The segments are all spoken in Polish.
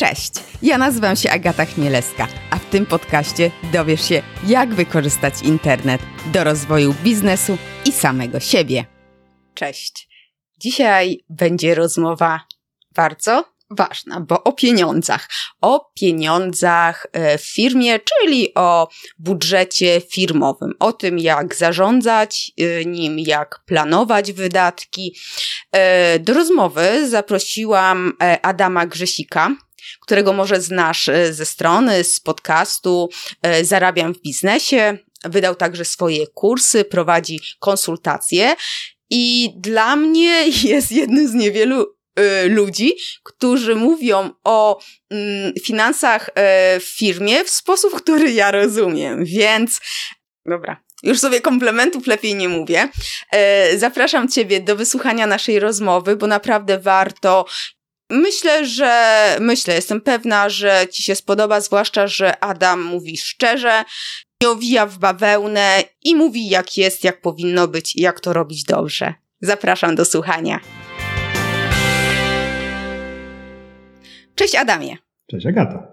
Cześć, ja nazywam się Agata Chmielewska, a w tym podcaście dowiesz się, jak wykorzystać internet do rozwoju biznesu i samego siebie. Cześć. Dzisiaj będzie rozmowa bardzo ważna, bo o pieniądzach. O pieniądzach e, w firmie, czyli o budżecie firmowym, o tym, jak zarządzać e, nim, jak planować wydatki. E, do rozmowy zaprosiłam Adama Grzesika, którego może znasz ze strony, z podcastu Zarabiam w biznesie. Wydał także swoje kursy, prowadzi konsultacje. I dla mnie jest jednym z niewielu Y, ludzi, którzy mówią o mm, finansach w firmie w sposób, który ja rozumiem. Więc, dobra, już sobie komplementów lepiej nie mówię. Zapraszam Ciebie do wysłuchania naszej rozmowy, bo naprawdę warto. Myślę, że, myślę, jestem pewna, że Ci się spodoba, zwłaszcza, że Adam mówi szczerze, nie owija w bawełnę i mówi jak jest, jak powinno być i jak to robić dobrze. Zapraszam do słuchania. Cześć Adamie. Cześć Agata.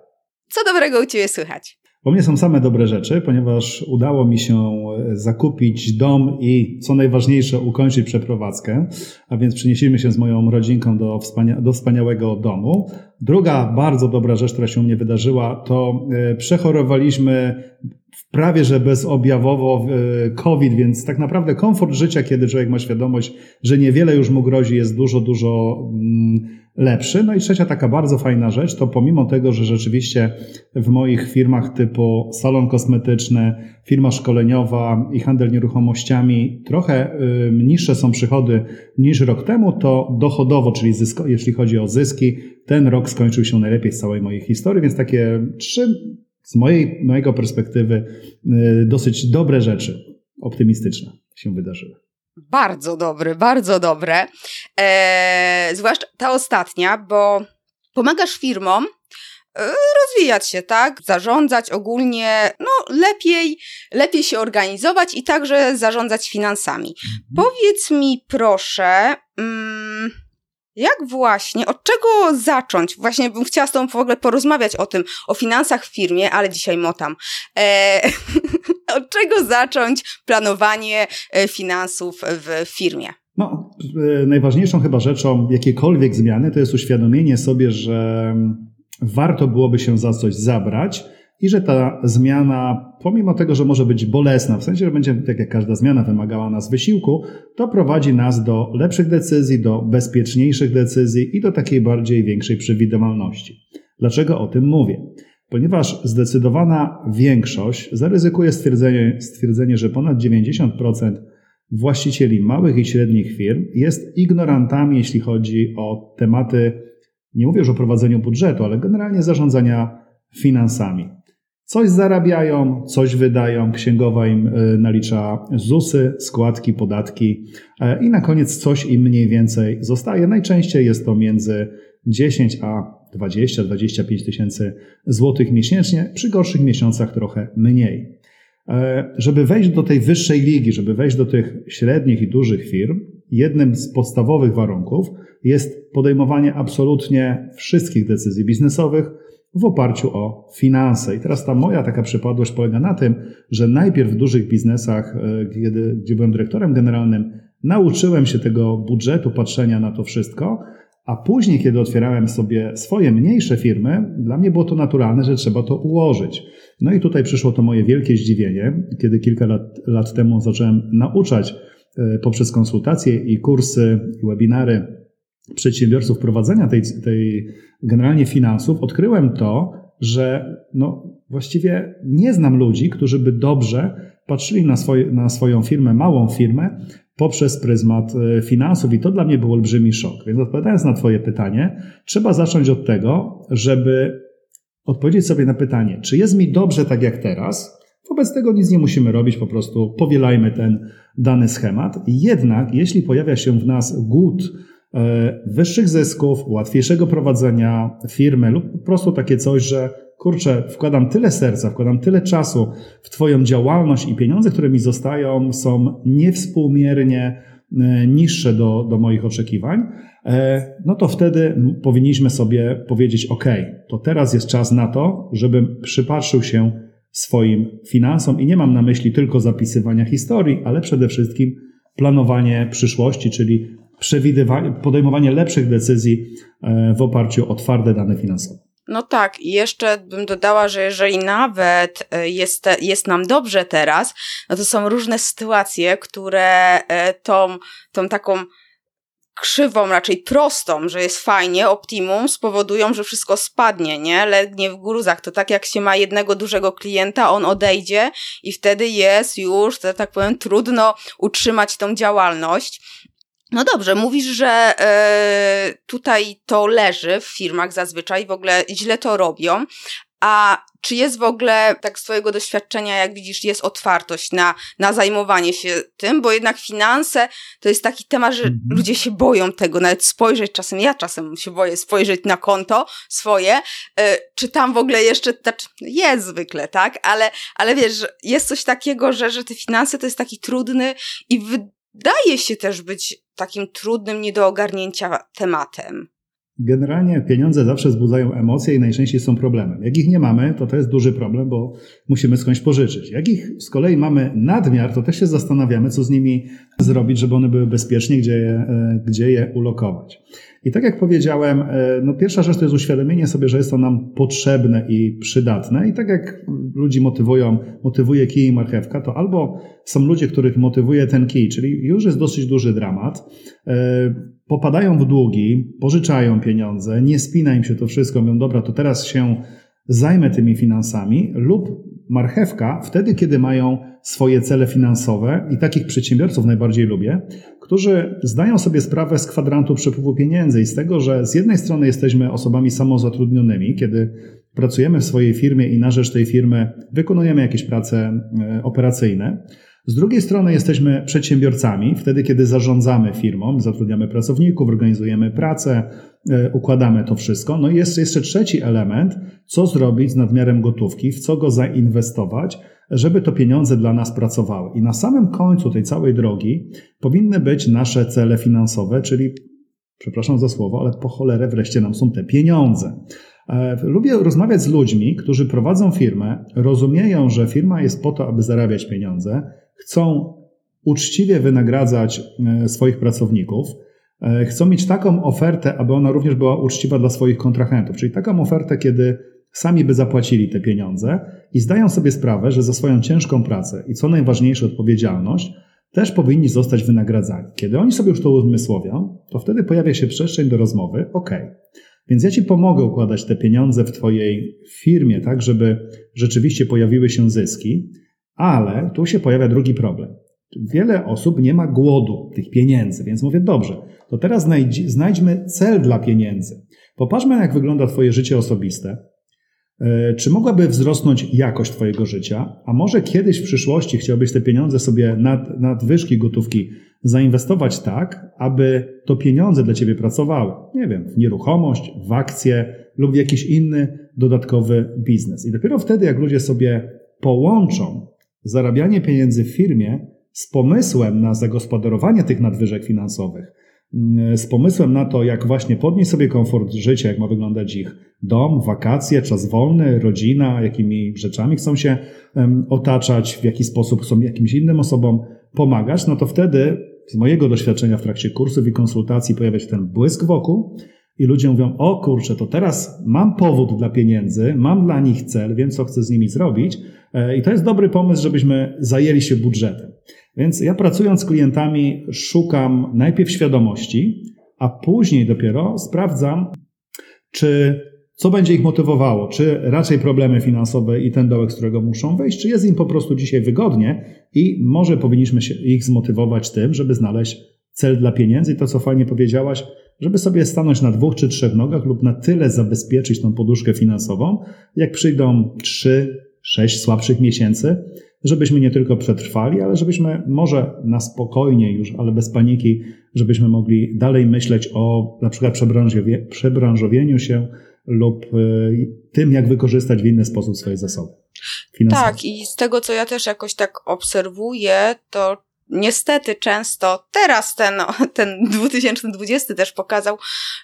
Co dobrego u Ciebie słychać? Po mnie są same dobre rzeczy, ponieważ udało mi się e, zakupić dom i co najważniejsze ukończyć przeprowadzkę, a więc przenieśliśmy się z moją rodzinką do, wspania do wspaniałego domu. Druga bardzo dobra rzecz, która się u mnie wydarzyła, to e, przechorowaliśmy prawie że bezobjawowo e, COVID, więc tak naprawdę komfort życia, kiedy człowiek ma świadomość, że niewiele już mu grozi, jest dużo, dużo mm, lepszy. No i trzecia taka bardzo fajna rzecz, to pomimo tego, że rzeczywiście w moich firmach typu salon kosmetyczny, firma szkoleniowa i handel nieruchomościami trochę niższe są przychody niż rok temu, to dochodowo, czyli zysko, jeśli chodzi o zyski, ten rok skończył się najlepiej z całej mojej historii, więc takie trzy z mojej, mojego perspektywy y, dosyć dobre rzeczy, optymistyczne się wydarzyły. Bardzo dobry, bardzo dobre. Eee, zwłaszcza ta ostatnia, bo pomagasz firmom e, rozwijać się, tak? Zarządzać ogólnie, no lepiej, lepiej się organizować i także zarządzać finansami. Mhm. Powiedz mi proszę, mm, jak właśnie, od czego zacząć? Właśnie bym chciała z Tobą w ogóle porozmawiać o tym, o finansach w firmie, ale dzisiaj motam. Eee, od czego zacząć planowanie e, finansów w firmie? No, e, najważniejszą chyba rzeczą jakiekolwiek zmiany to jest uświadomienie sobie, że warto byłoby się za coś zabrać i że ta zmiana, pomimo tego, że może być bolesna, w sensie, że będzie, tak jak każda zmiana, wymagała nas wysiłku, to prowadzi nas do lepszych decyzji, do bezpieczniejszych decyzji i do takiej bardziej większej przewidywalności. Dlaczego o tym mówię? Ponieważ zdecydowana większość zaryzykuje stwierdzenie, stwierdzenie że ponad 90% właścicieli małych i średnich firm jest ignorantami, jeśli chodzi o tematy, nie mówię już o prowadzeniu budżetu, ale generalnie zarządzania finansami. Coś zarabiają, coś wydają, księgowa im e, nalicza ZUSy, składki, podatki e, i na koniec coś im mniej więcej zostaje. Najczęściej jest to między 10 a 20-25 tysięcy złotych miesięcznie, przy gorszych miesiącach trochę mniej. E, żeby wejść do tej wyższej ligi, żeby wejść do tych średnich i dużych firm, jednym z podstawowych warunków jest podejmowanie absolutnie wszystkich decyzji biznesowych w oparciu o finanse. I teraz ta moja taka przypadłość polega na tym, że najpierw w dużych biznesach, e, kiedy, gdzie byłem dyrektorem generalnym, nauczyłem się tego budżetu, patrzenia na to wszystko, a później, kiedy otwierałem sobie swoje mniejsze firmy, dla mnie było to naturalne, że trzeba to ułożyć. No i tutaj przyszło to moje wielkie zdziwienie, kiedy kilka lat, lat temu zacząłem nauczać e, poprzez konsultacje i kursy, i webinary przedsiębiorców prowadzenia tej, tej generalnie finansów, odkryłem to, że no, właściwie nie znam ludzi, którzy by dobrze patrzyli na, swoje, na swoją firmę, małą firmę, poprzez pryzmat e, finansów i to dla mnie był olbrzymi szok. Więc odpowiadając na Twoje pytanie, trzeba zacząć od tego, żeby odpowiedzieć sobie na pytanie, czy jest mi dobrze tak jak teraz? Wobec tego nic nie musimy robić, po prostu powielajmy ten dany schemat. Jednak jeśli pojawia się w nas głód wyższych zysków, łatwiejszego prowadzenia firmy lub po prostu takie coś, że kurczę, wkładam tyle serca, wkładam tyle czasu w Twoją działalność i pieniądze, które mi zostają, są niewspółmiernie niższe do, do moich oczekiwań, no to wtedy powinniśmy sobie powiedzieć: OK, to teraz jest czas na to, żebym przypatrzył się swoim finansom i nie mam na myśli tylko zapisywania historii, ale przede wszystkim planowanie przyszłości, czyli podejmowanie lepszych decyzji e, w oparciu o twarde dane finansowe. No tak, i jeszcze bym dodała, że jeżeli nawet e, jest, jest nam dobrze teraz, no to są różne sytuacje, które e, tą, tą taką krzywą, raczej prostą, że jest fajnie, optimum, spowodują, że wszystko spadnie, nie? Legnie w gruzach. To tak jak się ma jednego dużego klienta, on odejdzie i wtedy jest już, że tak powiem, trudno utrzymać tą działalność. No dobrze, mówisz, że e, tutaj to leży w firmach zazwyczaj, w ogóle źle to robią, a czy jest w ogóle, tak z Twojego doświadczenia, jak widzisz, jest otwartość na, na zajmowanie się tym? Bo jednak finanse to jest taki temat, że -hmm. ludzie się boją tego, nawet spojrzeć czasem, ja czasem się boję spojrzeć na konto swoje, y, czy tam w ogóle jeszcze, znaczy jest zwykle, tak? Ale, ale wiesz, jest coś takiego, że, że te finanse to jest taki trudny i wydaje się też być takim trudnym, nie do ogarnięcia tematem. Generalnie pieniądze zawsze wzbudzają emocje i najczęściej są problemem. Jak ich nie mamy, to to jest duży problem, bo musimy skądś pożyczyć. Jak ich z kolei mamy nadmiar, to też się zastanawiamy, co z nimi zrobić, żeby one były bezpiecznie, gdzie je, e, gdzie je ulokować. I tak jak powiedziałem, e, no pierwsza rzecz to jest uświadomienie sobie, że jest to nam potrzebne i przydatne. I tak jak ludzi motywują, motywuje kij i marchewka, to albo są ludzie, których motywuje ten kij, czyli już jest dosyć duży dramat, e, popadają w długi, pożyczają pieniądze, nie spina im się to wszystko, mówią, dobra, to teraz się zajmę tymi finansami, lub marchewka wtedy, kiedy mają swoje cele finansowe i takich przedsiębiorców najbardziej lubię, którzy zdają sobie sprawę z kwadrantu przepływu pieniędzy i z tego, że z jednej strony jesteśmy osobami samozatrudnionymi, kiedy pracujemy w swojej firmie i na rzecz tej firmy wykonujemy jakieś prace e, operacyjne, z drugiej strony jesteśmy przedsiębiorcami, wtedy kiedy zarządzamy firmą, zatrudniamy pracowników, organizujemy pracę, e, układamy to wszystko. No i jest jeszcze trzeci element, co zrobić z nadmiarem gotówki, w co go zainwestować, żeby to pieniądze dla nas pracowały. I na samym końcu tej całej drogi powinny być nasze cele finansowe, czyli, przepraszam za słowo, ale po cholerę wreszcie nam są te pieniądze. E, lubię rozmawiać z ludźmi, którzy prowadzą firmę, rozumieją, że firma jest po to, aby zarabiać pieniądze, chcą uczciwie wynagradzać e, swoich pracowników, e, chcą mieć taką ofertę, aby ona również była uczciwa dla swoich kontrahentów, czyli taką ofertę, kiedy sami by zapłacili te pieniądze i zdają sobie sprawę, że za swoją ciężką pracę i co najważniejsze odpowiedzialność też powinni zostać wynagradzani. Kiedy oni sobie już to uzmysłowią, to wtedy pojawia się przestrzeń do rozmowy, ok, więc ja Ci pomogę układać te pieniądze w Twojej firmie, tak, żeby rzeczywiście pojawiły się zyski, ale tu się pojawia drugi problem. Wiele osób nie ma głodu tych pieniędzy, więc mówię, dobrze, to teraz znajdźmy cel dla pieniędzy. Popatrzmy, jak wygląda Twoje życie osobiste. E, czy mogłaby wzrosnąć jakość Twojego życia? A może kiedyś w przyszłości chciałbyś te pieniądze sobie nad, nadwyżki gotówki zainwestować tak, aby to pieniądze dla Ciebie pracowały? Nie wiem, w nieruchomość, w akcje lub w jakiś inny dodatkowy biznes. I dopiero wtedy, jak ludzie sobie połączą zarabianie pieniędzy w firmie z pomysłem na zagospodarowanie tych nadwyżek finansowych, mm, z pomysłem na to, jak właśnie podnieść sobie komfort życia, jak ma wyglądać ich dom, wakacje, czas wolny, rodzina, jakimi rzeczami chcą się otaczać, w jaki sposób chcą jakimś innym osobom pomagać, no to wtedy z mojego doświadczenia w trakcie kursów i konsultacji pojawia się ten błysk wokół i ludzie mówią, o kurczę, to teraz mam powód dla pieniędzy, mam dla nich cel, wiem co chcę z nimi zrobić e, i to jest dobry pomysł, żebyśmy zajęli się budżetem. Więc ja pracując z klientami szukam najpierw świadomości, a później dopiero sprawdzam, czy co będzie ich motywowało, czy raczej problemy finansowe i ten dołek, z którego muszą wejść, czy jest im po prostu dzisiaj wygodnie i może powinniśmy ich zmotywować tym, żeby znaleźć cel dla pieniędzy i to, co fajnie powiedziałaś, żeby sobie stanąć na dwóch czy trzech nogach lub na tyle zabezpieczyć tą poduszkę finansową, jak przyjdą trzy, sześć słabszych miesięcy, żebyśmy nie tylko przetrwali, ale żebyśmy może na spokojnie już, ale bez paniki, żebyśmy mogli dalej myśleć o na przykład przebranżowie, przebranżowieniu się lub y, tym, jak wykorzystać w inny sposób swoje zasoby. Finansowe. Tak, i z tego, co ja też jakoś tak obserwuję, to niestety często, teraz ten, ten 2020 też pokazał,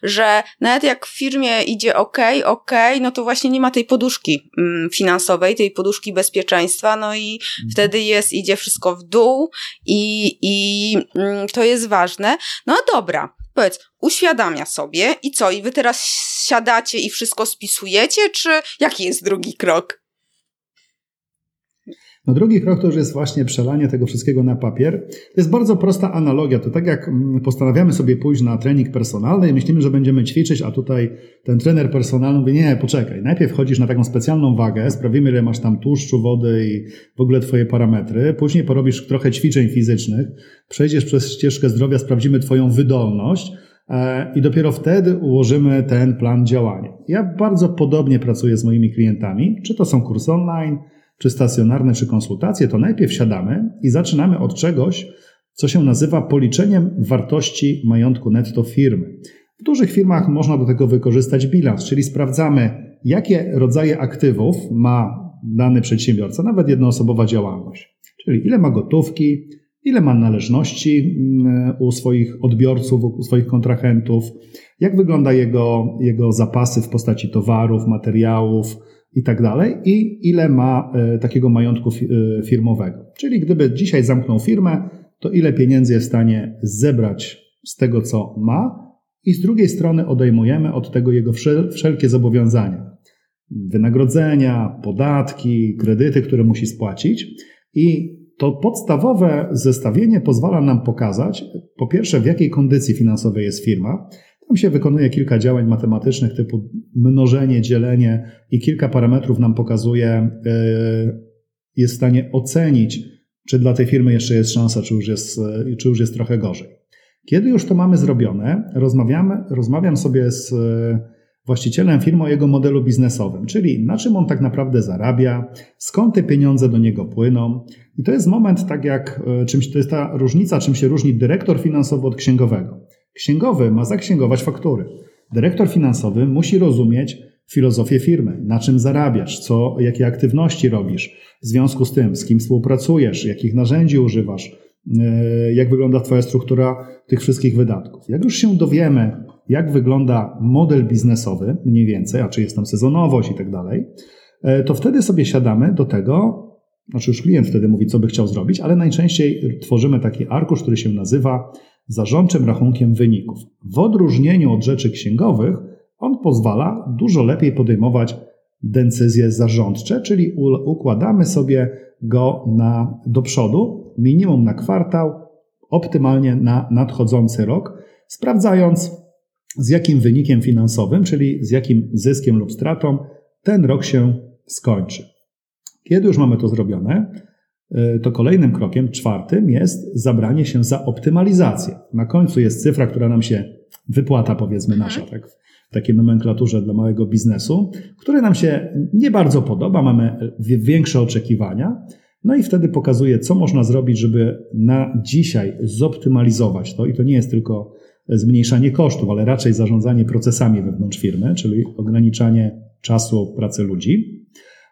że nawet jak w firmie idzie ok, ok, no to właśnie nie ma tej poduszki mm, finansowej, tej poduszki bezpieczeństwa, no i mhm. wtedy jest, idzie wszystko w dół i, i mm, to jest ważne. No dobra, powiedz, uświadamia sobie i co, i wy teraz siadacie i wszystko spisujecie, czy jaki jest drugi krok? No drugi krok to już jest właśnie przelanie tego wszystkiego na papier. To jest bardzo prosta analogia. To tak jak mm, postanawiamy sobie pójść na trening personalny i myślimy, że będziemy ćwiczyć, a tutaj ten trener personalny mówi, nie, poczekaj, najpierw chodzisz na taką specjalną wagę, sprawimy ile masz tam tłuszczu, wody i w ogóle twoje parametry, później porobisz trochę ćwiczeń fizycznych, przejdziesz przez ścieżkę zdrowia, sprawdzimy twoją wydolność, e, i dopiero wtedy ułożymy ten plan działania. Ja bardzo podobnie pracuję z moimi klientami, czy to są kursy online, czy stacjonarne, czy konsultacje, to najpierw siadamy i zaczynamy od czegoś, co się nazywa policzeniem wartości majątku netto firmy. W dużych firmach można do tego wykorzystać bilans, czyli sprawdzamy, jakie rodzaje aktywów ma dany przedsiębiorca, nawet jednoosobowa działalność. Czyli ile ma gotówki, ile ma należności mm, u swoich odbiorców, u swoich kontrahentów, jak wygląda jego, jego zapasy w postaci towarów, materiałów, i tak dalej, i ile ma e, takiego majątku e, firmowego. Czyli gdyby dzisiaj zamknął firmę, to ile pieniędzy jest w stanie zebrać z tego, co ma, i z drugiej strony odejmujemy od tego jego wszelkie zobowiązania. Wynagrodzenia, podatki, kredyty, które musi spłacić. I to podstawowe zestawienie pozwala nam pokazać, po pierwsze, w jakiej kondycji finansowej jest firma, tam się wykonuje kilka działań matematycznych typu mnożenie, dzielenie i kilka parametrów nam pokazuje, e, jest w stanie ocenić, czy dla tej firmy jeszcze jest szansa, czy już jest, e, czy już jest trochę gorzej. Kiedy już to mamy zrobione, rozmawiamy, rozmawiam sobie z e, właścicielem firmy o jego modelu biznesowym, czyli na czym on tak naprawdę zarabia, skąd te pieniądze do niego płyną. I to jest moment, tak jak czymś, to jest ta różnica, czym się różni dyrektor finansowy od księgowego. Księgowy ma zaksięgować faktury. Dyrektor finansowy musi rozumieć filozofię firmy, na czym zarabiasz, co, jakie aktywności robisz, w związku z tym, z kim współpracujesz, jakich narzędzi używasz, e, jak wygląda Twoja struktura tych wszystkich wydatków. Jak już się dowiemy, jak wygląda model biznesowy, mniej więcej, a czy jest tam sezonowość i tak dalej, e, to wtedy sobie siadamy do tego, znaczy już klient wtedy mówi, co by chciał zrobić, ale najczęściej tworzymy taki arkusz, który się nazywa zarządczym rachunkiem wyników. W odróżnieniu od rzeczy księgowych, on pozwala dużo lepiej podejmować decyzje zarządcze, czyli układamy sobie go na, do przodu, minimum na kwartał, optymalnie na nadchodzący rok, sprawdzając z jakim wynikiem finansowym, czyli z jakim zyskiem lub stratą ten rok się skończy. Kiedy już mamy to zrobione, to kolejnym krokiem, czwartym, jest zabranie się za optymalizację. Na końcu jest cyfra, która nam się wypłata, powiedzmy, mhm. nasza, tak, w takiej nomenklaturze dla małego biznesu, które nam się nie bardzo podoba, mamy większe oczekiwania. No i wtedy pokazuje, co można zrobić, żeby na dzisiaj zoptymalizować to. I to nie jest tylko zmniejszanie kosztów, ale raczej zarządzanie procesami wewnątrz firmy, czyli ograniczanie czasu pracy ludzi.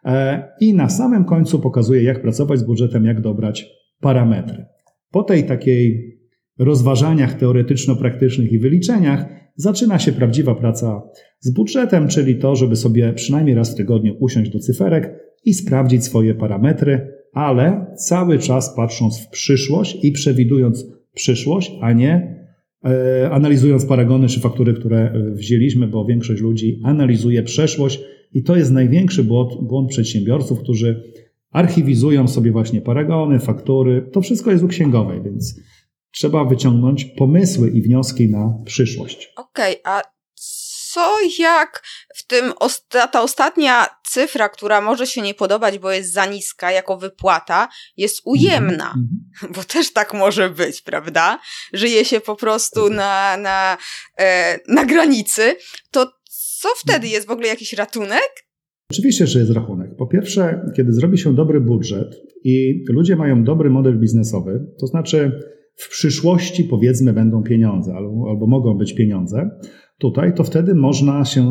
E, I na samym końcu pokazuje, jak pracować z budżetem, jak dobrać parametry. Po tej takiej rozważaniach teoretyczno-praktycznych i wyliczeniach zaczyna się prawdziwa praca z budżetem, czyli to, żeby sobie przynajmniej raz w tygodniu usiąść do cyferek i sprawdzić swoje parametry, ale cały czas patrząc w przyszłość i przewidując przyszłość, a nie e, analizując paragony czy faktury, które e, wzięliśmy, bo większość ludzi analizuje przeszłość i to jest największy błąd, błąd przedsiębiorców, którzy archiwizują sobie właśnie paragony, faktury. To wszystko jest u księgowej, więc trzeba wyciągnąć pomysły i wnioski na przyszłość. Okej, okay, a co jak w tym ta ostatnia cyfra, która może się nie podobać, bo jest za niska jako wypłata, jest ujemna, mm -hmm. bo też tak może być, prawda? Żyje się po prostu na, na, e, na granicy, to co wtedy jest w ogóle jakiś ratunek? Oczywiście, że jest rachunek. Po pierwsze, kiedy zrobi się dobry budżet i ludzie mają dobry model biznesowy, to znaczy w przyszłości powiedzmy będą pieniądze albo, albo mogą być pieniądze, tutaj, to wtedy można się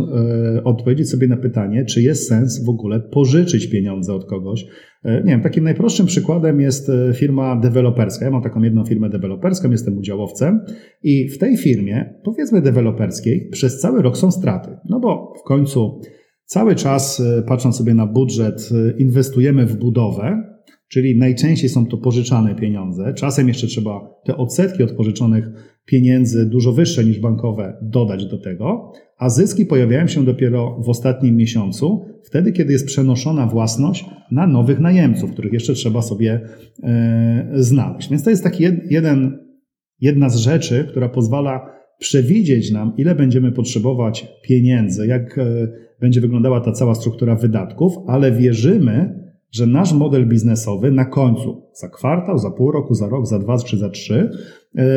e, odpowiedzieć sobie na pytanie, czy jest sens w ogóle pożyczyć pieniądze od kogoś. E, nie wiem, takim najprostszym przykładem jest e, firma deweloperska. Ja mam taką jedną firmę deweloperską, jestem udziałowcem i w tej firmie, powiedzmy deweloperskiej, przez cały rok są straty. No bo w końcu cały czas, patrząc sobie na budżet, inwestujemy w budowę, czyli najczęściej są to pożyczane pieniądze. Czasem jeszcze trzeba te odsetki od pożyczonych pieniędzy dużo wyższe niż bankowe dodać do tego, a zyski pojawiają się dopiero w ostatnim miesiącu, wtedy kiedy jest przenoszona własność na nowych najemców, których jeszcze trzeba sobie e, znaleźć. Więc to jest taki jeden, jedna z rzeczy, która pozwala przewidzieć nam, ile będziemy potrzebować pieniędzy, jak e, będzie wyglądała ta cała struktura wydatków, ale wierzymy, że nasz model biznesowy na końcu, za kwartał, za pół roku, za rok, za dwa czy za trzy,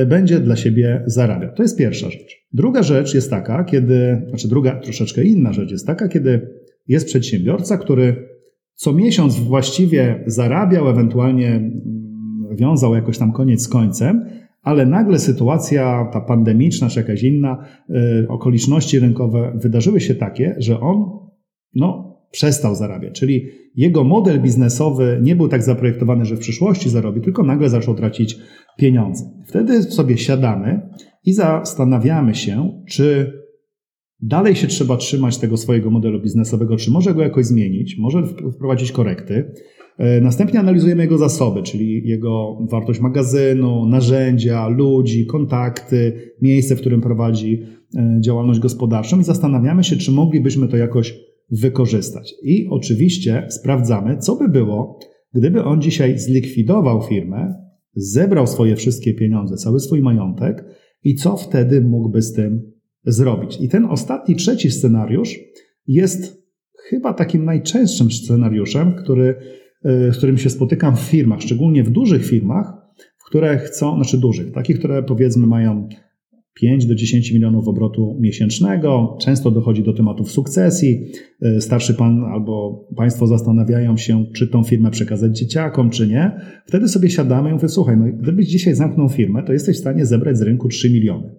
będzie dla siebie zarabiał. To jest pierwsza rzecz. Druga rzecz jest taka, kiedy, znaczy druga, troszeczkę inna rzecz jest taka, kiedy jest przedsiębiorca, który co miesiąc właściwie zarabiał, ewentualnie mm, wiązał jakoś tam koniec z końcem, ale nagle sytuacja ta pandemiczna czy jakaś inna, yy, okoliczności rynkowe wydarzyły się takie, że on no, przestał zarabiać. Czyli jego model biznesowy nie był tak zaprojektowany, że w przyszłości zarobi, tylko nagle zaczął tracić pieniądze. Wtedy sobie siadamy i zastanawiamy się, czy dalej się trzeba trzymać tego swojego modelu biznesowego, czy może go jakoś zmienić, może wprowadzić korekty. E, następnie analizujemy jego zasoby, czyli jego wartość magazynu, narzędzia, ludzi, kontakty, miejsce, w którym prowadzi e, działalność gospodarczą i zastanawiamy się, czy moglibyśmy to jakoś wykorzystać. I oczywiście sprawdzamy, co by było, gdyby on dzisiaj zlikwidował firmę, zebrał swoje wszystkie pieniądze, cały swój majątek i co wtedy mógłby z tym zrobić. I ten ostatni, trzeci scenariusz jest chyba takim najczęstszym scenariuszem, który, z którym się spotykam w firmach, szczególnie w dużych firmach, które chcą, znaczy dużych, takich, które powiedzmy mają 5 do 10 milionów obrotu miesięcznego. Często dochodzi do tematów sukcesji. E, starszy pan albo państwo zastanawiają się, czy tą firmę przekazać dzieciakom, czy nie. Wtedy sobie siadamy i mówię, słuchaj, no gdybyś dzisiaj zamknął firmę, to jesteś w stanie zebrać z rynku 3 miliony.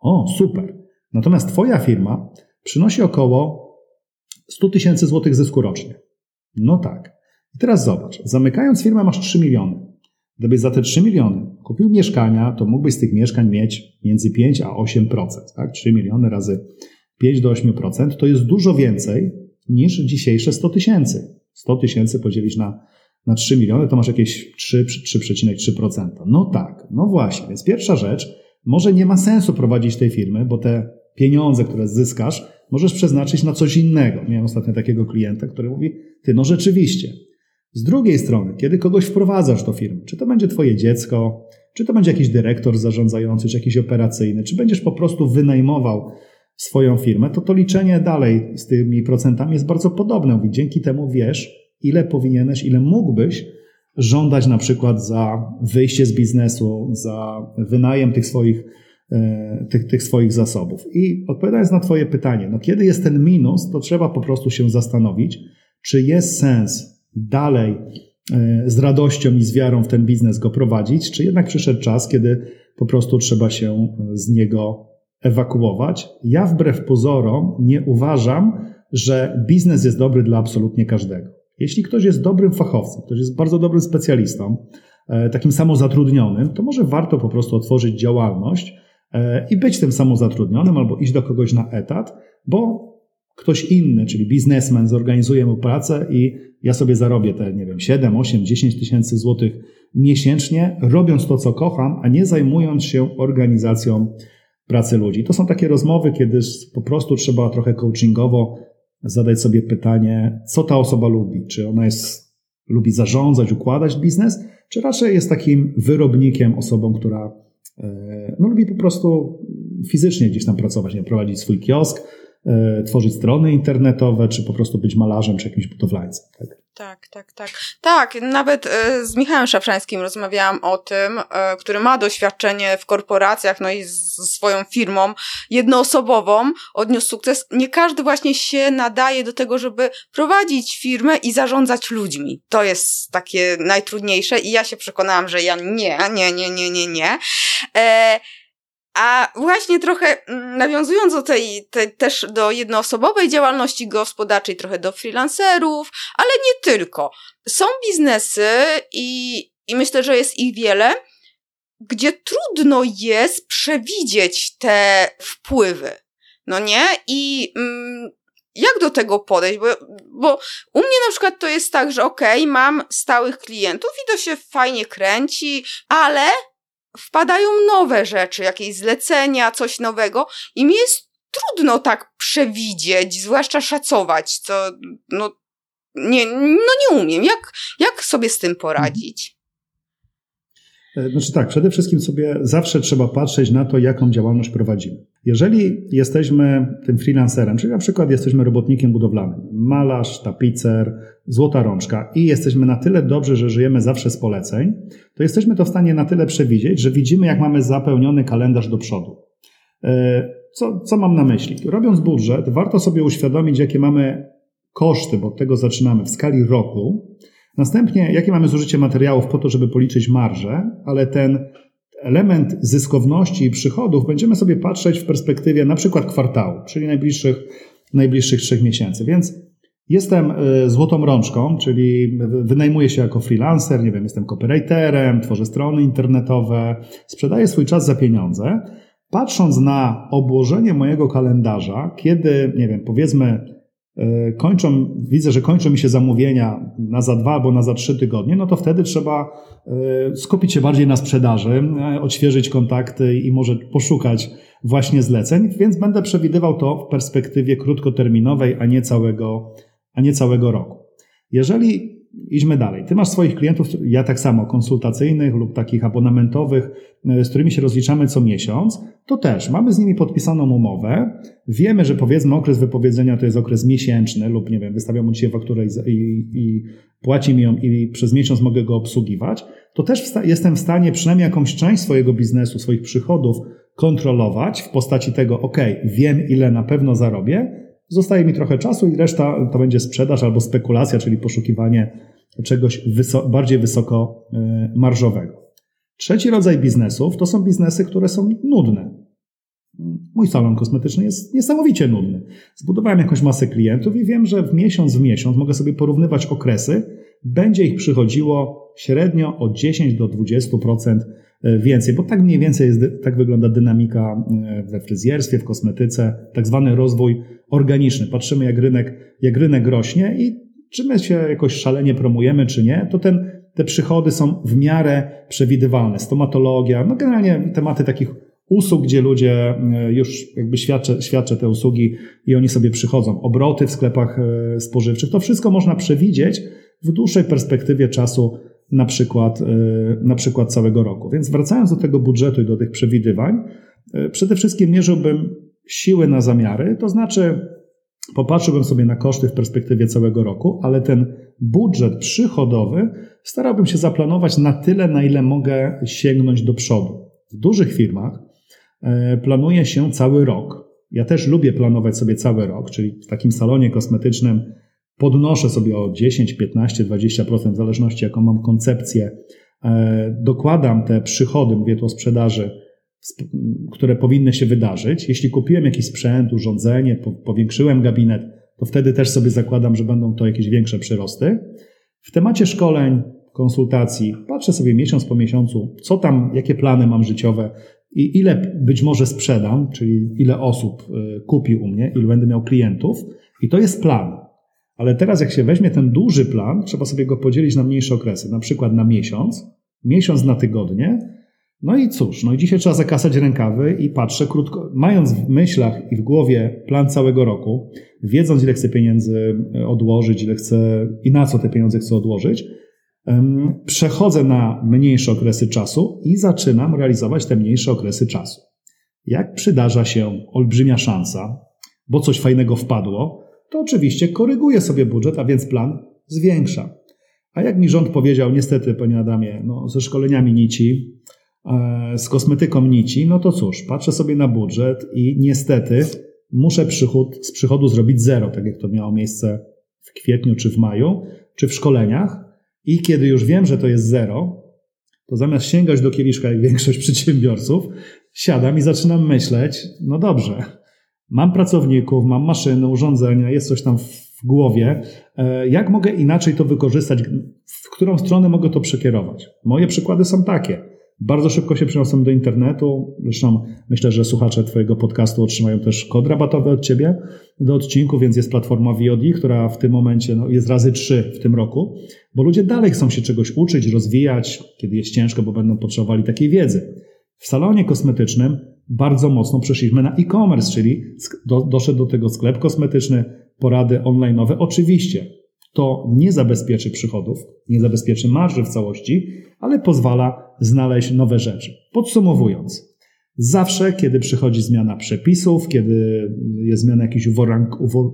O, super. Natomiast twoja firma przynosi około 100 tysięcy złotych zysku rocznie. No tak. I teraz zobacz, zamykając firmę masz 3 miliony. Gdybyś za te 3 miliony kupił mieszkania, to mógłbyś z tych mieszkań mieć między 5 a 8%. Tak? 3 miliony razy 5 do 8% to jest dużo więcej niż dzisiejsze 100 tysięcy. 100 tysięcy podzielić na, na 3 miliony to masz jakieś 3,3%. No tak, no właśnie. Więc pierwsza rzecz, może nie ma sensu prowadzić tej firmy, bo te pieniądze, które zyskasz, możesz przeznaczyć na coś innego. Miałem ostatnio takiego klienta, który mówi, ty no rzeczywiście, z drugiej strony, kiedy kogoś wprowadzasz do firmy, czy to będzie Twoje dziecko, czy to będzie jakiś dyrektor zarządzający, czy jakiś operacyjny, czy będziesz po prostu wynajmował swoją firmę, to to liczenie dalej z tymi procentami jest bardzo podobne. Dzięki temu wiesz, ile powinieneś, ile mógłbyś żądać na przykład za wyjście z biznesu, za wynajem tych swoich, e, tych, tych swoich zasobów. I odpowiadając na Twoje pytanie, no kiedy jest ten minus, to trzeba po prostu się zastanowić, czy jest sens dalej e, z radością i z wiarą w ten biznes go prowadzić, czy jednak przyszedł czas, kiedy po prostu trzeba się z niego ewakuować. Ja wbrew pozorom nie uważam, że biznes jest dobry dla absolutnie każdego. Jeśli ktoś jest dobrym fachowcem, ktoś jest bardzo dobrym specjalistą, e, takim samozatrudnionym, to może warto po prostu otworzyć działalność e, i być tym samozatrudnionym albo iść do kogoś na etat, bo ktoś inny, czyli biznesmen, zorganizuje mu pracę i ja sobie zarobię te, nie wiem, 7, 8, 10 tysięcy złotych miesięcznie, robiąc to, co kocham, a nie zajmując się organizacją pracy ludzi. To są takie rozmowy, kiedy po prostu trzeba trochę coachingowo zadać sobie pytanie, co ta osoba lubi. Czy ona jest, lubi zarządzać, układać biznes, czy raczej jest takim wyrobnikiem, osobą, która e, no, lubi po prostu fizycznie gdzieś tam pracować, nie prowadzić swój kiosk, tworzyć strony internetowe, czy po prostu być malarzem, czy jakimś budowlańcem. Tak? Tak, tak, tak. Tak, nawet e, z Michałem Szafrańskim rozmawiałam o tym, e, który ma doświadczenie w korporacjach, no i z swoją firmą jednoosobową, odniósł sukces. Nie każdy właśnie się nadaje do tego, żeby prowadzić firmę i zarządzać ludźmi. To jest takie najtrudniejsze i ja się przekonałam, że ja nie, nie, nie, nie, nie, nie. A właśnie trochę mm, nawiązując do tej, tej, też do jednoosobowej działalności gospodarczej, trochę do freelancerów, ale nie tylko. Są biznesy i, i myślę, że jest ich wiele, gdzie trudno jest przewidzieć te wpływy. No nie? I mm, jak do tego podejść? Bo, bo u mnie na przykład to jest tak, że okej, okay, mam stałych klientów i to się fajnie kręci, ale wpadają nowe rzeczy, jakieś zlecenia, coś nowego i mi jest trudno tak przewidzieć, zwłaszcza szacować, co no nie, no nie umiem. Jak, jak sobie z tym poradzić? E, znaczy tak, przede wszystkim sobie zawsze trzeba patrzeć na to, jaką działalność prowadzimy. Jeżeli jesteśmy tym freelancerem, czyli na przykład jesteśmy robotnikiem budowlanym, malarz, tapicer, złota rączka i jesteśmy na tyle dobrzy, że żyjemy zawsze z poleceń, to jesteśmy to w stanie na tyle przewidzieć, że widzimy, jak mamy zapełniony kalendarz do przodu. E, co, co mam na myśli? Robiąc budżet, warto sobie uświadomić, jakie mamy koszty, bo od tego zaczynamy w skali roku, Następnie, jakie mamy zużycie materiałów po to, żeby policzyć marżę, ale ten element zyskowności i przychodów będziemy sobie patrzeć w perspektywie na przykład kwartału, czyli najbliższych, najbliższych trzech miesięcy. Więc jestem e, złotą rączką, czyli wynajmuję się jako freelancer, nie wiem, jestem copywriterem, tworzę strony internetowe, sprzedaję swój czas za pieniądze. Patrząc na obłożenie mojego kalendarza, kiedy, nie wiem, powiedzmy kończą, widzę, że kończą mi się zamówienia na za dwa albo na za trzy tygodnie, no to wtedy trzeba e, skupić się bardziej na sprzedaży, e, odświeżyć kontakty i może poszukać właśnie zleceń, więc będę przewidywał to w perspektywie krótkoterminowej, a nie całego, a nie całego roku. Jeżeli idźmy dalej. Ty masz swoich klientów, ja tak samo, konsultacyjnych lub takich abonamentowych, e, z którymi się rozliczamy co miesiąc, to też mamy z nimi podpisaną umowę. Wiemy, że powiedzmy okres wypowiedzenia to jest okres miesięczny lub nie wiem, wystawiam mu dzisiaj fakturę i, i, i płaci mi ją i przez miesiąc mogę go obsługiwać. To też jestem w stanie przynajmniej jakąś część swojego biznesu, swoich przychodów kontrolować w postaci tego, ok, wiem ile na pewno zarobię, Zostaje mi trochę czasu i reszta to będzie sprzedaż albo spekulacja, czyli poszukiwanie czegoś wyso bardziej wysoko e, marżowego. Trzeci rodzaj biznesów to są biznesy, które są nudne. Mój salon kosmetyczny jest niesamowicie nudny. Zbudowałem jakąś masę klientów i wiem, że w miesiąc w miesiąc mogę sobie porównywać okresy, będzie ich przychodziło średnio od 10 do 20% E, więcej, bo tak mniej więcej jest, tak wygląda dynamika e, we fryzjerstwie, w kosmetyce, tak zwany rozwój organiczny. Patrzymy, jak rynek, jak rynek rośnie i czy my się jakoś szalenie promujemy, czy nie, to ten, te przychody są w miarę przewidywalne. Stomatologia, no generalnie tematy takich usług, gdzie ludzie e, już jakby świadczą, świadczą te usługi i oni sobie przychodzą. Obroty w sklepach spożywczych, to wszystko można przewidzieć w dłuższej perspektywie czasu na przykład, e, na przykład całego roku. Więc wracając do tego budżetu i do tych przewidywań, e, przede wszystkim mierzyłbym siły na zamiary, to znaczy popatrzyłbym sobie na koszty w perspektywie całego roku, ale ten budżet przychodowy starałbym się zaplanować na tyle, na ile mogę sięgnąć do przodu. W dużych firmach e, planuje się cały rok. Ja też lubię planować sobie cały rok, czyli w takim salonie kosmetycznym podnoszę sobie o 10, 15, 20%, w zależności jaką mam koncepcję, e, dokładam te przychody, mówię tu o sprzedaży, które powinny się wydarzyć. Jeśli kupiłem jakiś sprzęt, urządzenie, powiększyłem gabinet, to wtedy też sobie zakładam, że będą to jakieś większe przyrosty. W temacie szkoleń, konsultacji, patrzę sobie miesiąc po miesiącu, co tam, jakie plany mam życiowe i ile być może sprzedam, czyli ile osób e, kupi u mnie, ile będę miał klientów. I to jest plan. Ale teraz, jak się weźmie ten duży plan, trzeba sobie go podzielić na mniejsze okresy, na przykład na miesiąc, miesiąc na tygodnie. No i cóż, no i dzisiaj trzeba zakasać rękawy i patrzę krótko, mając w myślach i w głowie plan całego roku, wiedząc ile chcę pieniędzy e, odłożyć, ile chcę i na co te pieniądze chcę odłożyć, przechodzę na mniejsze okresy czasu i zaczynam realizować te mniejsze okresy czasu. Jak przydarza się olbrzymia szansa, bo coś fajnego wpadło, to oczywiście koryguje sobie budżet, a więc plan zwiększa. A jak mi rząd powiedział, niestety, panie Adamie, no, ze szkoleniami nici, e, z kosmetyką nici, no to cóż, patrzę sobie na budżet i niestety muszę przychód, z przychodu zrobić zero, tak jak to miało miejsce w kwietniu, czy w maju, czy w szkoleniach. I kiedy już wiem, że to jest zero, to zamiast sięgać do kieliszka jak większość przedsiębiorców, siadam i zaczynam myśleć, no dobrze, mam pracowników, mam maszyny, urządzenia, jest coś tam w głowie, e, jak mogę inaczej to wykorzystać, w którą stronę mogę to przekierować. Moje przykłady są takie. Bardzo szybko się przeniosłem do internetu. Zresztą myślę, że słuchacze Twojego podcastu otrzymają też kod rabatowy od Ciebie do odcinku, więc jest platforma VOD, która w tym momencie no, jest razy trzy w tym roku, bo ludzie dalej chcą się czegoś uczyć, rozwijać, kiedy jest ciężko, bo będą potrzebowali takiej wiedzy. W salonie kosmetycznym bardzo mocno przeszliśmy na e-commerce, czyli do, doszedł do tego sklep kosmetyczny, porady online'owe. Oczywiście to nie zabezpieczy przychodów, nie zabezpieczy marży w całości, ale pozwala znaleźć nowe rzeczy. Podsumowując, zawsze, kiedy przychodzi zmiana przepisów, kiedy jest zmiana jakichś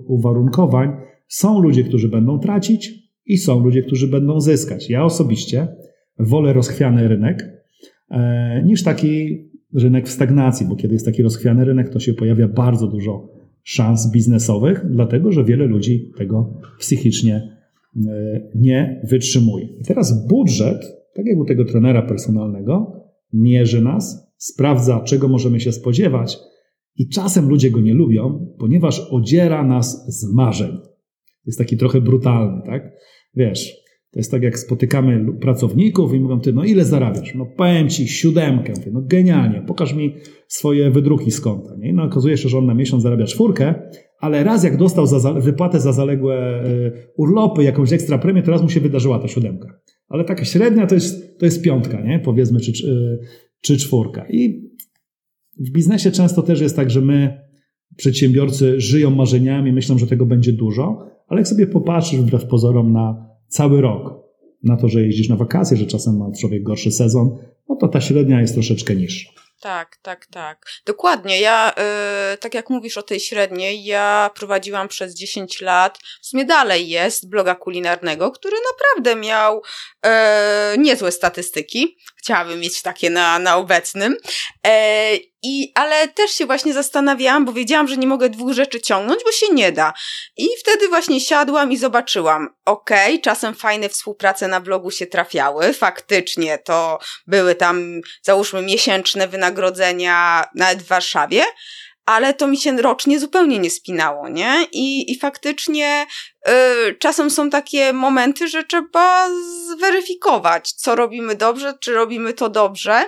uwarunkowań, są ludzie, którzy będą tracić i są ludzie, którzy będą zyskać. Ja osobiście wolę rozchwiany rynek e, niż taki rynek w stagnacji, bo kiedy jest taki rozchwiany rynek, to się pojawia bardzo dużo szans biznesowych, dlatego że wiele ludzi tego psychicznie e, nie wytrzymuje. I teraz budżet tak jak u tego trenera personalnego, mierzy nas, sprawdza, czego możemy się spodziewać, i czasem ludzie go nie lubią, ponieważ odziera nas z marzeń. Jest taki trochę brutalny, tak? Wiesz, to jest tak jak spotykamy pracowników i mówią, ty, no ile zarabiasz? No powiem ci siódemkę. Ty, no genialnie, pokaż mi swoje wydruki z konta. Nie? No okazuje się, że on na miesiąc zarabia czwórkę, ale raz jak dostał za, wypłatę za zaległe y, urlopy, jakąś ekstra premię, to raz mu się wydarzyła ta siódemka ale taka średnia to jest, to jest piątka, nie? powiedzmy, czy, czy czwórka. I w biznesie często też jest tak, że my, przedsiębiorcy, żyją marzeniami, myślą, że tego będzie dużo, ale jak sobie popatrzysz wbrew pozorom na cały rok, na to, że jeździsz na wakacje, że czasem ma człowiek gorszy sezon, no to ta średnia jest troszeczkę niższa. Tak, tak, tak. Dokładnie. Ja, yy, tak jak mówisz o tej średniej, ja prowadziłam przez 10 lat, w sumie dalej jest, bloga kulinarnego, który naprawdę miał yy, niezłe statystyki. Chciałabym mieć takie na, na obecnym. Yy, i, ale też się właśnie zastanawiałam, bo wiedziałam, że nie mogę dwóch rzeczy ciągnąć, bo się nie da. I wtedy właśnie siadłam i zobaczyłam, okej, okay, czasem fajne współprace na blogu się trafiały, faktycznie to były tam, załóżmy, miesięczne wynagrodzenia nawet w Warszawie, ale to mi się rocznie zupełnie nie spinało, nie? I, i faktycznie y, czasem są takie momenty, że trzeba zweryfikować, co robimy dobrze, czy robimy to dobrze.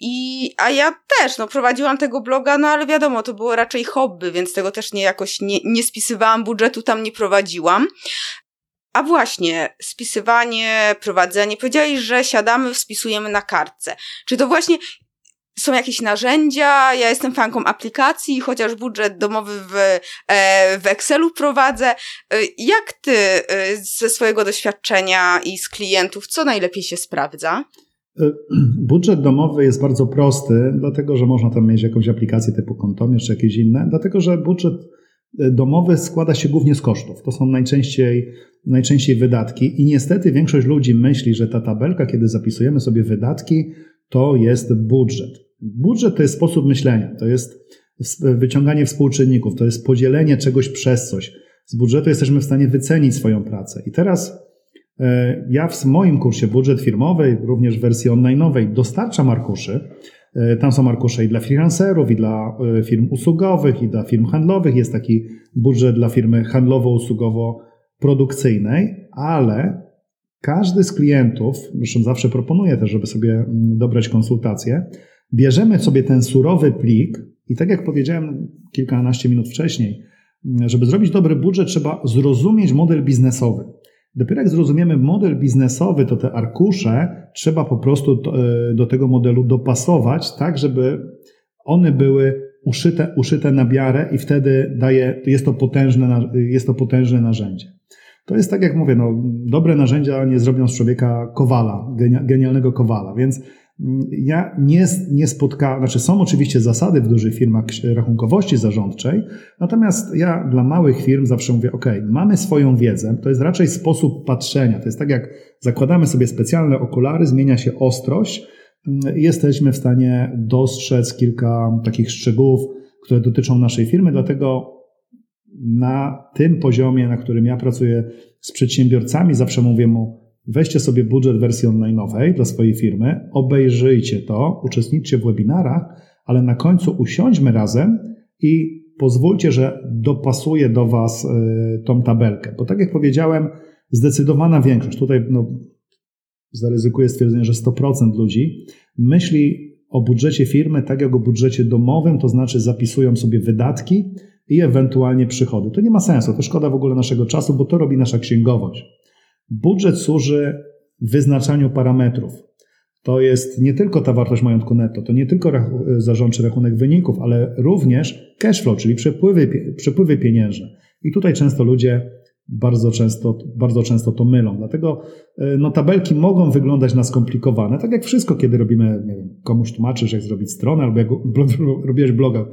I, a ja też, no, prowadziłam tego bloga, no ale wiadomo, to było raczej hobby, więc tego też nie jakoś nie, nie spisywałam budżetu, tam nie prowadziłam. A właśnie, spisywanie, prowadzenie. Powiedziałeś, że siadamy, spisujemy na kartce. Czy to właśnie są jakieś narzędzia, ja jestem fanką aplikacji, chociaż budżet domowy w, e, w Excelu prowadzę. E, jak ty e, ze swojego doświadczenia i z klientów, co najlepiej się sprawdza? Budżet domowy jest bardzo prosty, dlatego że można tam mieć jakąś aplikację typu Kontomierz czy jakieś inne, dlatego że budżet domowy składa się głównie z kosztów. To są najczęściej, najczęściej wydatki i niestety większość ludzi myśli, że ta tabelka, kiedy zapisujemy sobie wydatki, to jest budżet. Budżet to jest sposób myślenia, to jest wyciąganie współczynników, to jest podzielenie czegoś przez coś. Z budżetu jesteśmy w stanie wycenić swoją pracę. I teraz e, ja w moim kursie budżet firmowy, również w wersji online'owej, dostarczam arkuszy. E, tam są arkusze i dla freelancerów, i dla e, firm usługowych, i dla firm handlowych. Jest taki budżet dla firmy handlowo-usługowo-produkcyjnej, ale każdy z klientów, zresztą zawsze proponuję też, żeby sobie mm, dobrać konsultacje, bierzemy sobie ten surowy plik i tak jak powiedziałem kilkanaście minut wcześniej, żeby zrobić dobry budżet, trzeba zrozumieć model biznesowy. Dopiero jak zrozumiemy model biznesowy, to te arkusze trzeba po prostu e, do tego modelu dopasować, tak żeby one były uszyte, uszyte na miarę i wtedy daje, jest to potężne, jest to potężne narzędzie. To jest tak jak mówię, no, dobre narzędzia nie zrobią z człowieka kowala, genialnego kowala, więc ja nie, nie spotkałem, znaczy są oczywiście zasady w dużych firmach rachunkowości zarządczej, natomiast ja dla małych firm zawsze mówię, ok, mamy swoją wiedzę, to jest raczej sposób patrzenia, to jest tak jak zakładamy sobie specjalne okulary, zmienia się ostrość, jesteśmy w stanie dostrzec kilka takich szczegółów, które dotyczą naszej firmy, dlatego na tym poziomie, na którym ja pracuję z przedsiębiorcami, zawsze mówię mu, Weźcie sobie budżet wersji online'owej dla swojej firmy, obejrzyjcie to, uczestniczcie w webinarach, ale na końcu usiądźmy razem i pozwólcie, że dopasuję do Was y, tą tabelkę. Bo tak jak powiedziałem, zdecydowana większość, tutaj no, zaryzykuję stwierdzenie, że 100% ludzi myśli o budżecie firmy tak jak o budżecie domowym, to znaczy zapisują sobie wydatki i ewentualnie przychody. To nie ma sensu, to szkoda w ogóle naszego czasu, bo to robi nasza księgowość. Budżet służy wyznaczaniu parametrów. To jest nie tylko ta wartość majątku netto, to nie tylko zarządczy rachunek wyników, ale również cash flow, czyli przepływy, przepływy pieniężne. I tutaj często ludzie bardzo często, bardzo często to mylą. Dlatego e, no, tabelki mogą wyglądać na skomplikowane, tak jak wszystko, kiedy robimy, nie wiem, komuś tłumaczysz, jak zrobić stronę, albo jak robiłeś bloga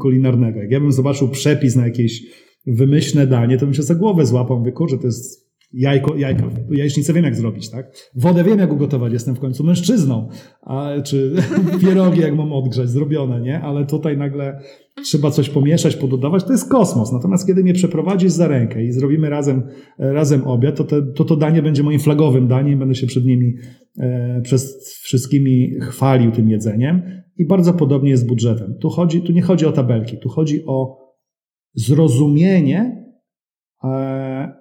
kulinarnego. Jak ja bym zobaczył przepis na jakieś wymyślne danie, to bym się za głowę złapał, mówię, to jest jajko, jajko, jajecznicę wiem jak zrobić, tak? Wodę wiem jak ugotować, jestem w końcu mężczyzną, a, czy pierogi jak mam odgrzać, zrobione, nie? Ale tutaj nagle trzeba coś pomieszać, pododawać, to jest kosmos. Natomiast kiedy mnie przeprowadzisz za rękę i zrobimy razem, razem obiad, to, te, to to danie będzie moim flagowym daniem, będę się przed nimi, e, przez wszystkimi chwalił tym jedzeniem i bardzo podobnie jest z budżetem. Tu chodzi, tu nie chodzi o tabelki, tu chodzi o zrozumienie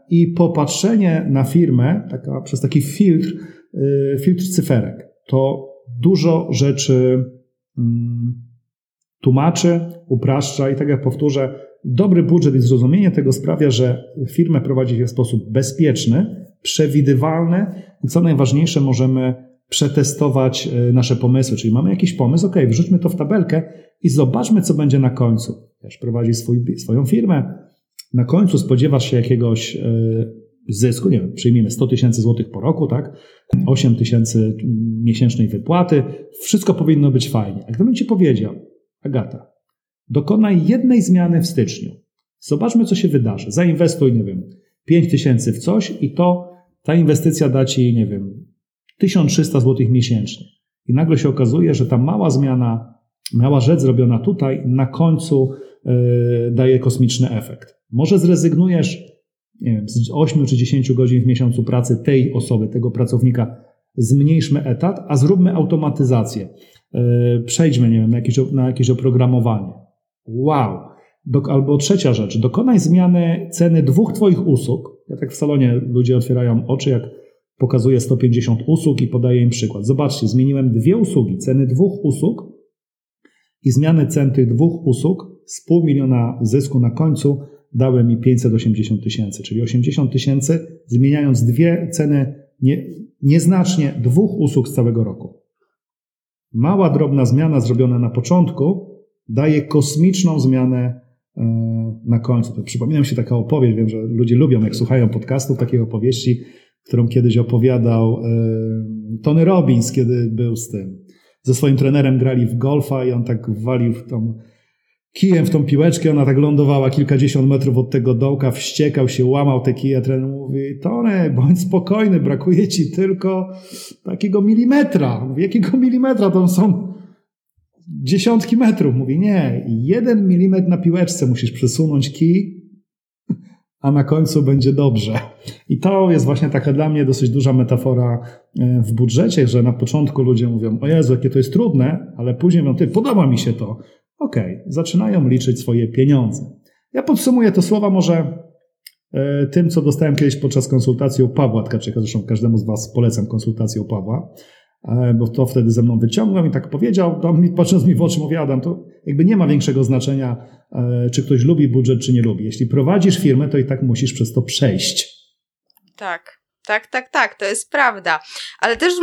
i popatrzenie na firmę taka, przez taki filtr, e, filtr cyferek. To dużo rzeczy mm, tłumaczy, upraszcza i tak jak powtórzę, dobry budżet i zrozumienie tego sprawia, że firmę prowadzi się w sposób bezpieczny, przewidywalny i co najważniejsze, możemy przetestować e, nasze pomysły. Czyli mamy jakiś pomysł, ok, wrzućmy to w tabelkę i zobaczmy, co będzie na końcu. Też prowadzi swój, swoją firmę, na końcu spodziewasz się jakiegoś e, zysku, nie wiem, przyjmijmy 100 tysięcy złotych po roku, tak? 8 tysięcy miesięcznej wypłaty, wszystko powinno być fajnie. A gdybym ci powiedział, Agata, dokonaj jednej zmiany w styczniu. Zobaczmy, co się wydarzy. Zainwestuj, nie wiem, 5 tysięcy w coś i to ta inwestycja da ci, nie wiem, 1300 zł miesięcznie. I nagle się okazuje, że ta mała zmiana, mała rzecz zrobiona tutaj na końcu yy, daje kosmiczny efekt. Może zrezygnujesz nie wiem, z 8 czy 10 godzin w miesiącu pracy tej osoby, tego pracownika, zmniejszmy etat, a zróbmy automatyzację. E, przejdźmy, nie wiem, na jakieś, na jakieś oprogramowanie. Wow! Albo trzecia rzecz, dokonaj zmiany ceny dwóch Twoich usług. Ja tak w salonie ludzie otwierają oczy, jak pokazuję 150 usług i podaję im przykład. Zobaczcie, zmieniłem dwie usługi, ceny dwóch usług i zmiany cen tych dwóch usług z pół miliona zysku na końcu dały mi 580 tysięcy, czyli 80 tysięcy, zmieniając dwie ceny nie, nieznacznie dwóch usług z całego roku. Mała, drobna zmiana zrobiona na początku daje kosmiczną zmianę e, na końcu. To przypomina mi się taka opowieść, wiem, że ludzie lubią, jak słuchają podcastów, takiej opowieści, którą kiedyś opowiadał e, Tony Robbins, kiedy był z tym. Ze swoim trenerem grali w golfa i on tak walił w tą kijem w tą piłeczkę, ona tak lądowała kilkadziesiąt metrów od tego dołka, wściekał się, łamał te kije, trener mówi, Tony, bądź spokojny, brakuje ci tylko takiego milimetra. Mówi, jakiego milimetra? To są dziesiątki metrów. Mówi, nie, jeden milimetr na piłeczce musisz przesunąć kij, a na końcu będzie dobrze. I to jest właśnie taka dla mnie dosyć duża metafora e, w budżecie, że na początku ludzie mówią, o Jezu, jakie to jest trudne, ale później mówią, ty, podoba mi się to. Okay, zaczynają liczyć swoje pieniądze. Ja podsumuję te słowa może e, tym, co dostałem kiedyś podczas konsultacji u Pawła Tkaczyka. Zresztą każdemu z Was polecam konsultację u Pawła, e, bo to wtedy ze mną wyciągnął i tak powiedział, to mi, patrząc mi w oczy, mówi Adam, to jakby nie ma większego znaczenia, e, czy ktoś lubi budżet, czy nie lubi. Jeśli prowadzisz firmę, to i tak musisz przez to przejść. Tak. Tak, tak, tak, to jest prawda. Ale też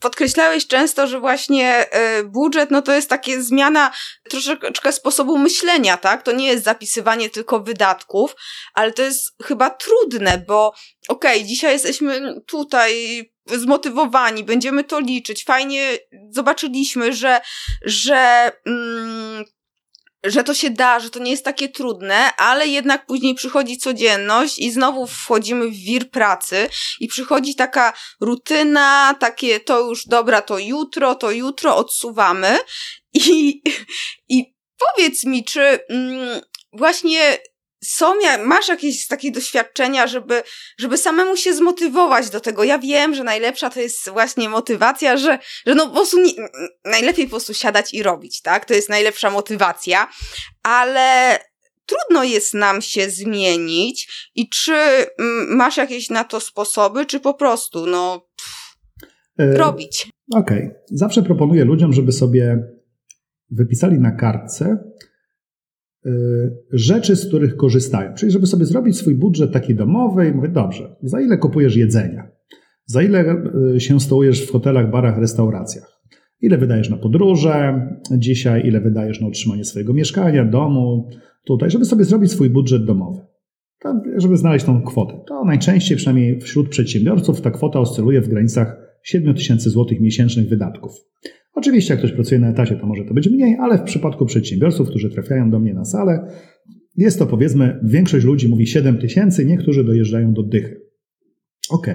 podkreślałeś często, że właśnie e, budżet, no to jest takie zmiana troszeczkę sposobu myślenia, tak? To nie jest zapisywanie tylko wydatków, ale to jest chyba trudne, bo okej, okay, dzisiaj jesteśmy tutaj zmotywowani, będziemy to liczyć, fajnie zobaczyliśmy, że, że mm, że to się da, że to nie jest takie trudne, ale jednak później przychodzi codzienność i znowu wchodzimy w wir pracy i przychodzi taka rutyna, takie to już dobra, to jutro, to jutro odsuwamy. I, i powiedz mi, czy mm, właśnie są, masz jakieś takie doświadczenia, żeby, żeby samemu się zmotywować do tego. Ja wiem, że najlepsza to jest właśnie motywacja, że, że no po prostu nie, najlepiej po prostu siadać i robić, tak? To jest najlepsza motywacja, ale trudno jest nam się zmienić i czy masz jakieś na to sposoby, czy po prostu, no, pff, e, robić. Okej. Okay. Zawsze proponuję ludziom, żeby sobie wypisali na kartce rzeczy, z których korzystają. Czyli żeby sobie zrobić swój budżet taki domowy i mówię, dobrze, za ile kupujesz jedzenia? Za ile y, się stołujesz w hotelach, barach, restauracjach? Ile wydajesz na podróże dzisiaj? Ile wydajesz na utrzymanie swojego mieszkania, domu, tutaj, żeby sobie zrobić swój budżet domowy. żeby znaleźć tą kwotę. To najczęściej, przynajmniej wśród przedsiębiorców, ta kwota oscyluje w granicach 7 tysięcy złotych miesięcznych wydatków. Oczywiście, jak ktoś pracuje na etacie, to może to być mniej, ale w przypadku przedsiębiorców, którzy trafiają do mnie na salę, jest to powiedzmy, większość ludzi mówi 7 tysięcy, niektórzy dojeżdżają do dychy. Ok.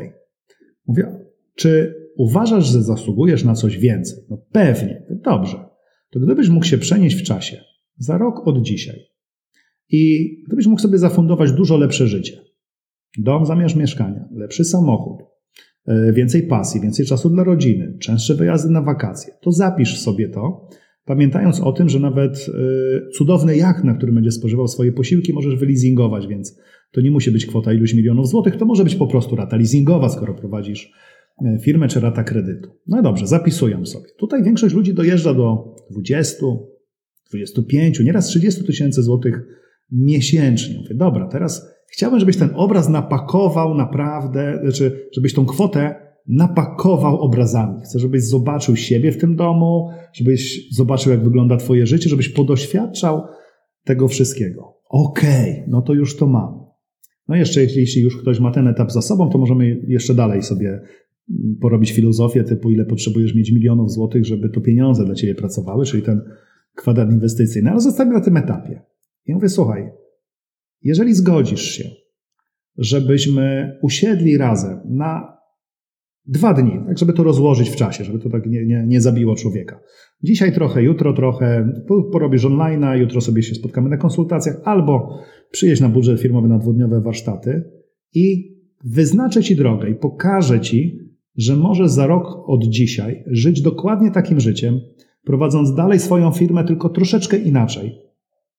Mówię, czy uważasz, że zasługujesz na coś więcej? No pewnie, dobrze. To gdybyś mógł się przenieść w czasie, za rok od dzisiaj, i gdybyś mógł sobie zafundować dużo lepsze życie, dom zamiast mieszkania, lepszy samochód, więcej pasji, więcej czasu dla rodziny, częstsze wyjazdy na wakacje, to zapisz sobie to, pamiętając o tym, że nawet e, cudowny jacht, na którym będziesz spożywał swoje posiłki, możesz wyleasingować, więc to nie musi być kwota iluś milionów złotych, to może być po prostu rata leasingowa, skoro prowadzisz e, firmę czy rata kredytu. No dobrze, zapisuję sobie. Tutaj większość ludzi dojeżdża do 20, 25, nieraz 30 tysięcy złotych miesięcznie. Mówię, dobra, teraz Chciałbym, żebyś ten obraz napakował naprawdę, znaczy, żebyś tą kwotę napakował obrazami. Chcę, żebyś zobaczył siebie w tym domu, żebyś zobaczył, jak wygląda Twoje życie, żebyś podoświadczał tego wszystkiego. Okej, okay, no to już to mam. No jeszcze, jeśli, już ktoś ma ten etap za sobą, to możemy jeszcze dalej sobie porobić filozofię typu, ile potrzebujesz mieć milionów złotych, żeby to pieniądze dla Ciebie pracowały, czyli ten kwadrat inwestycyjny. Ale zostańmy na tym etapie. I mówię, słuchaj, jeżeli zgodzisz się, żebyśmy usiedli razem na dwa dni, tak żeby to rozłożyć w czasie, żeby to tak nie, nie, nie zabiło człowieka. Dzisiaj trochę, jutro trochę, porobisz online'a, jutro sobie się spotkamy na konsultacjach, albo przyjeźdź na budżet firmowy na dwudniowe warsztaty i wyznaczę Ci drogę i pokażę Ci, że możesz za rok od dzisiaj żyć dokładnie takim życiem, prowadząc dalej swoją firmę, tylko troszeczkę inaczej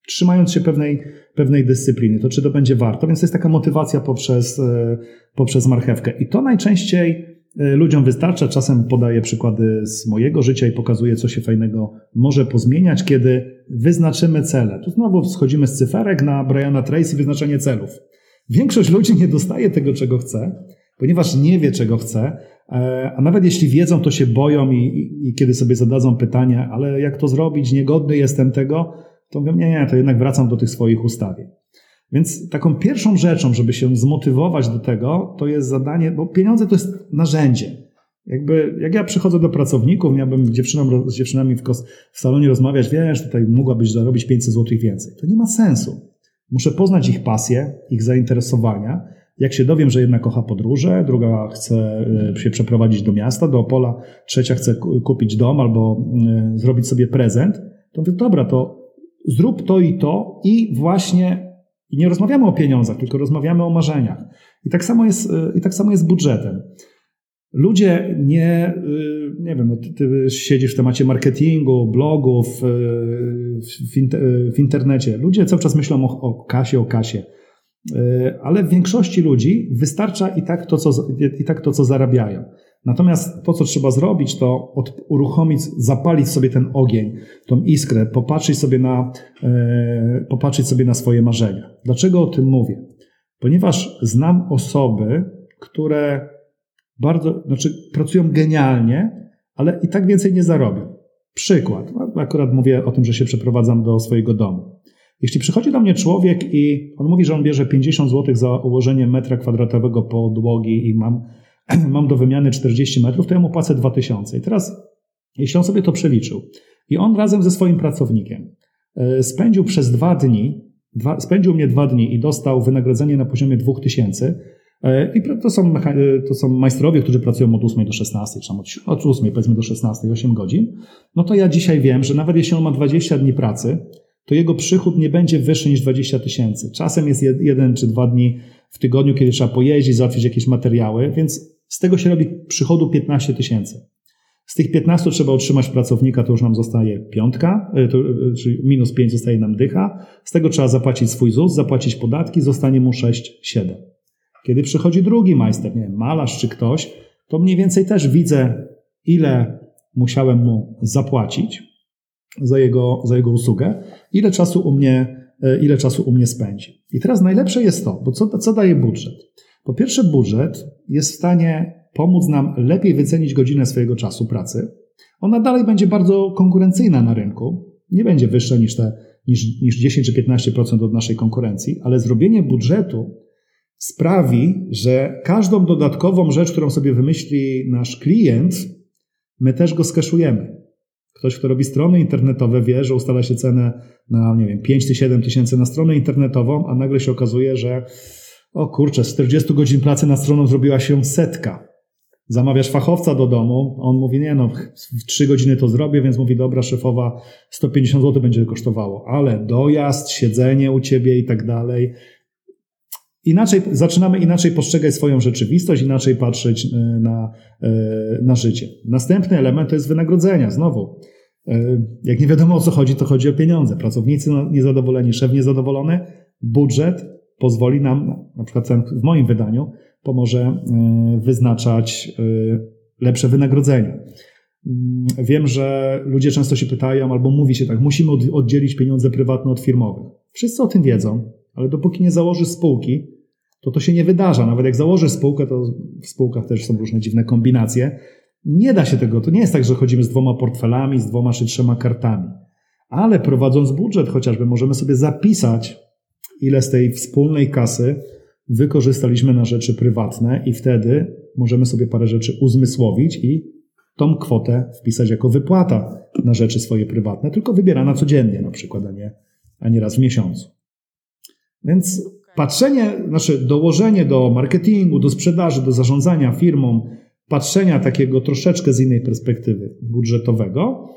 trzymając się pewnej, pewnej dyscypliny, to czy to będzie warto. Więc jest taka motywacja poprzez, e, poprzez marchewkę. I to najczęściej e, ludziom wystarcza. Czasem podaję przykłady z mojego życia i pokazuję, co się fajnego może pozmieniać, kiedy wyznaczymy cele. Tu znowu schodzimy z cyferek na Briana Tracy, wyznaczenie celów. Większość ludzi nie dostaje tego, czego chce, ponieważ nie wie, czego chce, e, a nawet jeśli wiedzą, to się boją i, i, i kiedy sobie zadadzą pytanie, ale jak to zrobić, niegodny jestem tego, to mówią, nie, nie, to jednak wracam do tych swoich ustawień. Więc taką pierwszą rzeczą, żeby się zmotywować do tego, to jest zadanie, bo pieniądze to jest narzędzie. Jakby, jak ja przychodzę do pracowników, miałbym dziewczynom, z dziewczynami w, w salonie rozmawiać, wiesz, tutaj mogłabyś zarobić 500 zł więcej. To nie ma sensu. Muszę poznać ich pasję, ich zainteresowania. Jak się dowiem, że jedna kocha podróże, druga chce e, się przeprowadzić do miasta, do Opola, trzecia chce kupić dom albo e, zrobić sobie prezent, to mówię, dobra, to zrób to i to i właśnie i nie rozmawiamy o pieniądzach, tylko rozmawiamy o marzeniach. I tak samo jest, i tak samo jest z budżetem. Ludzie nie, y, nie wiem, no ty, ty siedzisz w temacie marketingu, blogów, y, w, w internecie. Ludzie cały czas myślą o, o kasie, o kasie. Y, ale w większości ludzi wystarcza i tak to, co, i tak to, co zarabiają. Natomiast to, co trzeba zrobić, to od, uruchomić, zapalić sobie ten ogień, tą iskrę, popatrzeć sobie na, e, popatrzeć sobie na swoje marzenia. Dlaczego o tym mówię? Ponieważ znam osoby, które bardzo, znaczy pracują genialnie, ale i tak więcej nie zarobią. Przykład. Akurat mówię o tym, że się przeprowadzam do swojego domu. Jeśli przychodzi do mnie człowiek i on mówi, że on bierze 50 zł za ułożenie metra kwadratowego podłogi i mam mam do wymiany 40 metrów, to ja mu płacę 2000. I teraz, jeśli on sobie to przeliczył i on razem ze swoim pracownikiem e, spędził przez dwa dni, dwa, spędził mnie dwa dni i dostał wynagrodzenie na poziomie 2000, e, i to są, e, to są majstrowie, którzy pracują od 8 do 16, czy od, od 8 powiedzmy do 16, 8 godzin. No to ja dzisiaj wiem, że nawet jeśli on ma 20 dni pracy, to jego przychód nie będzie wyższy niż 20 tysięcy. Czasem jest jeden czy dwa dni w tygodniu, kiedy trzeba pojeździć, załatwić jakieś materiały, więc z tego się robi przychodu 15 tysięcy. Z tych 15 trzeba utrzymać pracownika, to już nam zostaje piątka, e, to, e, czyli minus 5 zostaje nam dycha. Z tego trzeba zapłacić swój ZUS, zapłacić podatki, zostanie mu 6-7. Kiedy przychodzi drugi majster, nie wiem, malarz czy ktoś, to mniej więcej też widzę, ile musiałem mu zapłacić za jego, za jego usługę, ile czasu u mnie, e, ile czasu u mnie spędzi. I teraz najlepsze jest to, bo co, co daje budżet? Po pierwsze, budżet jest w stanie pomóc nam lepiej wycenić godzinę swojego czasu pracy. Ona dalej będzie bardzo konkurencyjna na rynku, nie będzie wyższa niż, te, niż, niż 10 czy 15% od naszej konkurencji, ale zrobienie budżetu sprawi, że każdą dodatkową rzecz, którą sobie wymyśli nasz klient, my też go skeszujemy. Ktoś, kto robi strony internetowe, wie, że ustala się cenę na, nie wiem, 5 czy 7 tysięcy na stronę internetową, a nagle się okazuje, że o kurczę, z 40 godzin pracy na stroną zrobiła się setka. Zamawiasz fachowca do domu, on mówi, nie no, w 3 godziny to zrobię, więc mówi, dobra, szefowa, 150 zł będzie kosztowało, ale dojazd, siedzenie u ciebie i tak dalej. Inaczej, zaczynamy inaczej postrzegać swoją rzeczywistość, inaczej patrzeć e, na, e, na życie. Następny element to jest wynagrodzenia. Znowu, e, jak nie wiadomo o co chodzi, to chodzi o pieniądze. Pracownicy niezadowoleni, szef niezadowolony, budżet pozwoli nam, na przykład w moim wydaniu, pomoże wyznaczać lepsze wynagrodzenia. Mm, wiem, że ludzie często się pytają, albo mówi się tak, musimy oddzielić pieniądze prywatne od firmowych. Wszyscy o tym wiedzą, ale dopóki nie założy spółki, to to się nie wydarza. Nawet jak założy spółkę, to w spółkach też są różne dziwne kombinacje. Nie da się tego. To nie jest tak, że chodzimy z dwoma portfelami, z dwoma czy trzema kartami. Ale prowadząc budżet chociażby, możemy sobie zapisać, ile z tej wspólnej kasy wykorzystaliśmy na rzeczy prywatne i wtedy możemy sobie parę rzeczy uzmysłowić i tą kwotę wpisać jako wypłata na rzeczy swoje prywatne, tylko wybierana codziennie na przykład, a nie, a nie raz w miesiącu. Więc patrzenie, znaczy dołożenie do marketingu, do sprzedaży, do zarządzania firmą, patrzenia takiego troszeczkę z innej perspektywy budżetowego,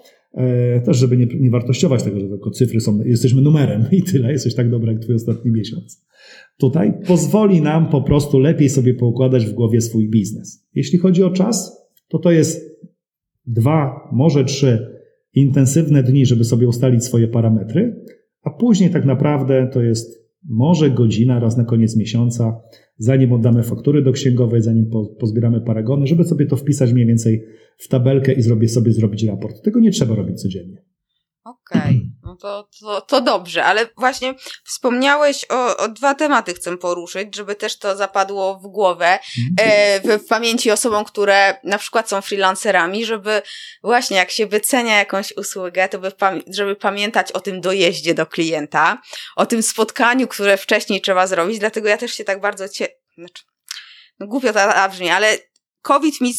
też żeby nie, nie wartościować tego, że tylko cyfry są, jesteśmy numerem i tyle, jesteś tak dobry jak twój ostatni miesiąc. Tutaj pozwoli nam po prostu lepiej sobie poukładać w głowie swój biznes. Jeśli chodzi o czas, to to jest dwa, może trzy intensywne dni, żeby sobie ustalić swoje parametry, a później tak naprawdę to jest może godzina raz na koniec miesiąca, zanim oddamy faktury do księgowej, zanim pozbieramy paragony, żeby sobie to wpisać mniej więcej w tabelkę i zrobię sobie zrobić raport. Tego nie trzeba robić codziennie. Okej, okay. no to, to, to dobrze, ale właśnie wspomniałeś o, o dwa tematy chcę poruszyć, żeby też to zapadło w głowę, mhm. e, w, w pamięci osobom, które na przykład są freelancerami, żeby właśnie jak się wycenia jakąś usługę, to by, żeby pamiętać o tym dojeździe do klienta, o tym spotkaniu, które wcześniej trzeba zrobić, dlatego ja też się tak bardzo cie... Znaczy, no głupio to brzmi, ale COVID mi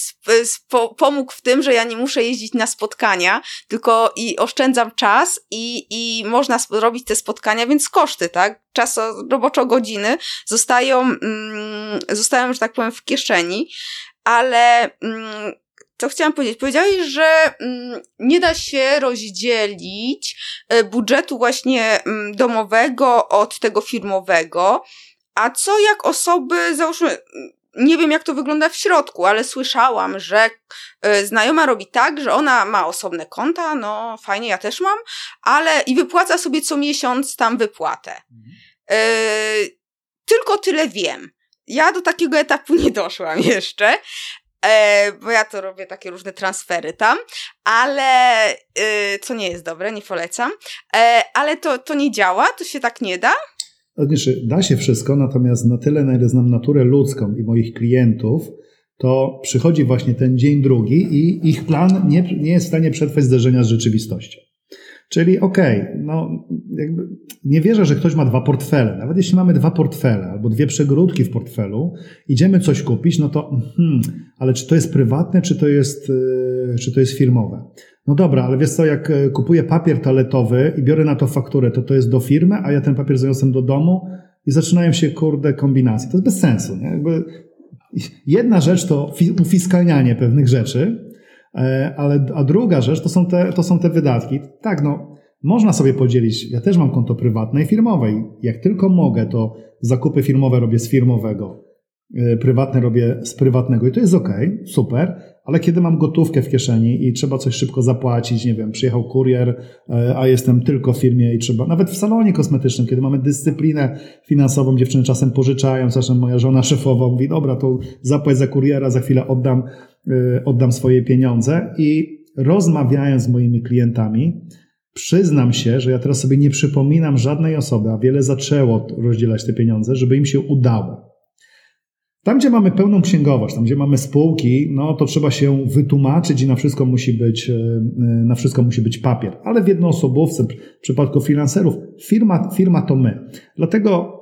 pomógł w tym, że ja nie muszę jeździć na spotkania, tylko i oszczędzam czas i, i można robić te spotkania, więc koszty, tak? Czas roboczo godziny zostają, mm, zostają, że tak powiem, w kieszeni, ale mm, co chciałam powiedzieć? Powiedziałeś, że mm, nie da się rozdzielić e, budżetu właśnie mm, domowego od tego firmowego. A co jak osoby, załóżmy, nie wiem, jak to wygląda w środku, ale słyszałam, że y, znajoma robi tak, że ona ma osobne konta, no fajnie, ja też mam, ale i wypłaca sobie co miesiąc tam wypłatę. Y, tylko tyle wiem. Ja do takiego etapu nie doszłam jeszcze, e, bo ja to robię takie różne transfery tam, ale co nie jest dobre, nie polecam, e, ale to, to nie działa, to się tak nie da. Znaczy, da się wszystko, natomiast na tyle, na ile znam naturę ludzką i moich klientów, to przychodzi właśnie ten dzień drugi i ich plan nie, nie jest w stanie przetrwać zderzenia z rzeczywistością. Czyli okej, okay, no jakby nie wierzę, że ktoś ma dwa portfele. Nawet jeśli mamy dwa portfele albo dwie przegródki w portfelu, idziemy coś kupić, no to hmm, ale czy to jest prywatne, czy to jest, yy, czy to jest firmowe? No dobra, ale wiesz co, jak e, kupuję papier toaletowy i biorę na to fakturę, to to jest do firmy, a ja ten papier zaniosłem do domu i zaczynają się, kurde, kombinacje. To jest bez sensu, nie? Jakby jedna rzecz to ufiskalnianie pewnych rzeczy, e, ale, a druga rzecz to są, te, to są te wydatki. Tak, no, Można sobie podzielić, ja też mam konto prywatne i firmowe. Jak tylko mogę, to zakupy firmowe robię z firmowego, e, prywatne robię z prywatnego i to jest ok, super, ale kiedy mam gotówkę w kieszeni i trzeba coś szybko zapłacić, nie wiem, przyjechał kurier, e, a jestem tylko w firmie i trzeba, nawet w salonie kosmetycznym, kiedy mamy dyscyplinę finansową, dziewczyny czasem pożyczają, czasem moja żona szefowa mówi, dobra, to zapłać za kuriera, za chwilę oddam, e, oddam swoje pieniądze i rozmawiając z moimi klientami, przyznam się, że ja teraz sobie nie przypominam żadnej osoby, a wiele zaczęło rozdzielać te pieniądze, żeby im się udało. Tam, gdzie mamy pełną księgowość, tam, gdzie mamy spółki, no to trzeba się wytłumaczyć i na wszystko musi być, e, na wszystko musi być papier. Ale w jednoosobówce, w przypadku finanserów, firma, firma to my. Dlatego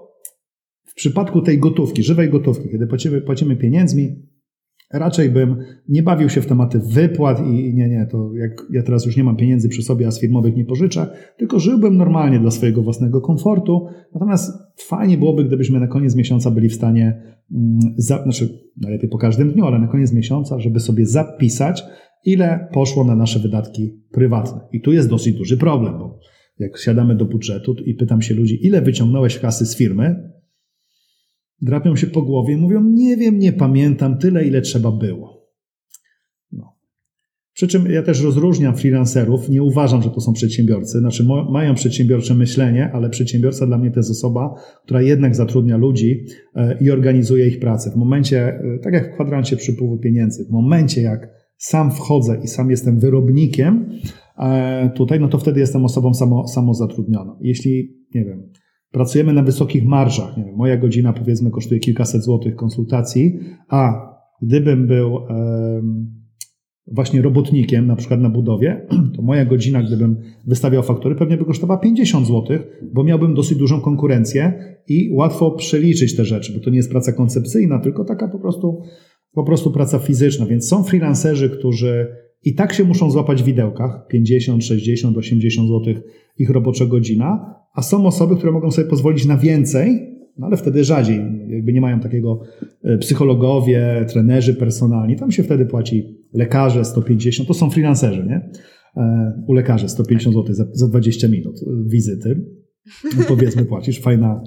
w przypadku tej gotówki, żywej gotówki, kiedy płacimy, płacimy pieniędzmi, Raczej bym nie bawił się w tematy wypłat i nie, nie, to jak ja teraz już nie mam pieniędzy przy sobie, a z firmowych nie pożyczę, tylko żyłbym normalnie dla swojego własnego komfortu. Natomiast fajnie byłoby, gdybyśmy na koniec miesiąca byli w stanie, mm, za, znaczy najlepiej po każdym dniu, ale na koniec miesiąca, żeby sobie zapisać, ile poszło na nasze wydatki prywatne. I tu jest dosyć duży problem, bo jak siadamy do budżetu i pytam się ludzi, ile wyciągnąłeś kasy z firmy, drapią się po głowie i mówią: Nie wiem, nie pamiętam tyle, ile trzeba było. No. Przy czym ja też rozróżniam freelancerów. Nie uważam, że to są przedsiębiorcy. Znaczy, mają przedsiębiorcze myślenie, ale przedsiębiorca dla mnie to jest osoba, która jednak zatrudnia ludzi e, i organizuje ich pracę. W momencie, e, tak jak w kwadrancie przypływu pieniędzy, w momencie, jak sam wchodzę i sam jestem wyrobnikiem e, tutaj, no to wtedy jestem osobą samo, samozatrudnioną. Jeśli, nie wiem, pracujemy na wysokich marżach. Nie wiem, moja godzina powiedzmy kosztuje kilkaset złotych konsultacji, a gdybym był właśnie robotnikiem, na przykład na budowie, to moja godzina, gdybym wystawiał faktury, pewnie by kosztowała 50 złotych, bo miałbym dosyć dużą konkurencję i łatwo przeliczyć te rzeczy, bo to nie jest praca koncepcyjna, tylko taka po prostu, po prostu praca fizyczna. Więc są freelancerzy, którzy i tak się muszą złapać w widełkach 50, 60, 80 złotych ich robocza godzina, a są osoby, które mogą sobie pozwolić na więcej, no ale wtedy rzadziej, jakby nie mają takiego e, psychologowie, trenerzy personalni, tam się wtedy płaci lekarze 150, to są freelancerzy, nie? E, u lekarzy 150 zł za, za 20 minut e, wizyty. No powiedzmy płacisz, fajna,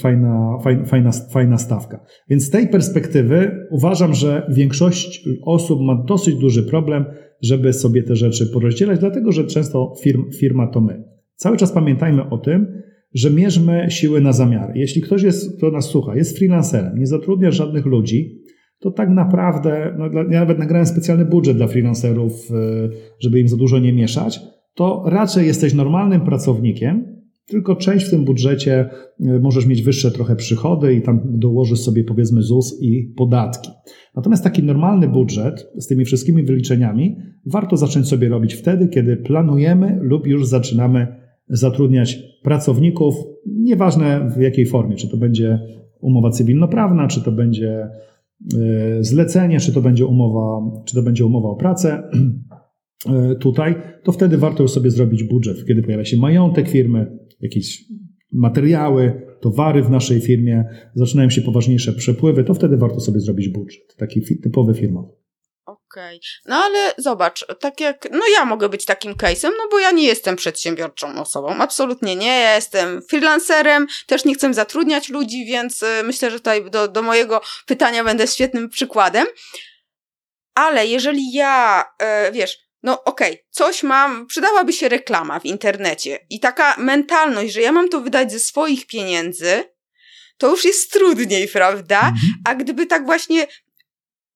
fajna, fajna, fajna, stawka. Więc z tej perspektywy uważam, że większość osób ma dosyć duży problem, żeby sobie te rzeczy porozdzielać, dlatego że często firm, firma to my. Cały czas pamiętajmy o tym, że mierzmy siły na zamiary. Jeśli ktoś jest, kto nas słucha, jest freelancerem, nie zatrudnia żadnych ludzi, to tak naprawdę, no, ja nawet nagrałem specjalny budżet dla freelancerów, y, żeby im za dużo nie mieszać, to raczej jesteś normalnym pracownikiem, tylko część w tym budżecie y, możesz mieć wyższe trochę przychody i tam dołożysz sobie powiedzmy ZUS i podatki. Natomiast taki normalny budżet z tymi wszystkimi wyliczeniami warto zacząć sobie robić wtedy, kiedy planujemy lub już zaczynamy zatrudniać pracowników, nieważne w jakiej formie, czy to będzie umowa cywilnoprawna, czy to będzie e, zlecenie, czy to będzie umowa, czy to będzie umowa o pracę e, tutaj, to wtedy warto już sobie zrobić budżet, kiedy pojawia się majątek firmy, jakieś materiały, towary w naszej firmie, zaczynają się poważniejsze przepływy, to wtedy warto sobie zrobić budżet, taki typowy firmowy. Okej. Okay. No ale zobacz, tak jak, no ja mogę być takim case'em, no bo ja nie jestem przedsiębiorczą osobą, absolutnie nie, ja jestem freelancerem, też nie chcę zatrudniać ludzi, więc y, myślę, że tutaj do, do mojego pytania będę świetnym przykładem. Ale jeżeli ja, e, wiesz, no okej, okay, coś mam, przydałaby się reklama w internecie i taka mentalność, że ja mam to wydać ze swoich pieniędzy, to już jest trudniej, prawda? Mhm. A gdyby tak właśnie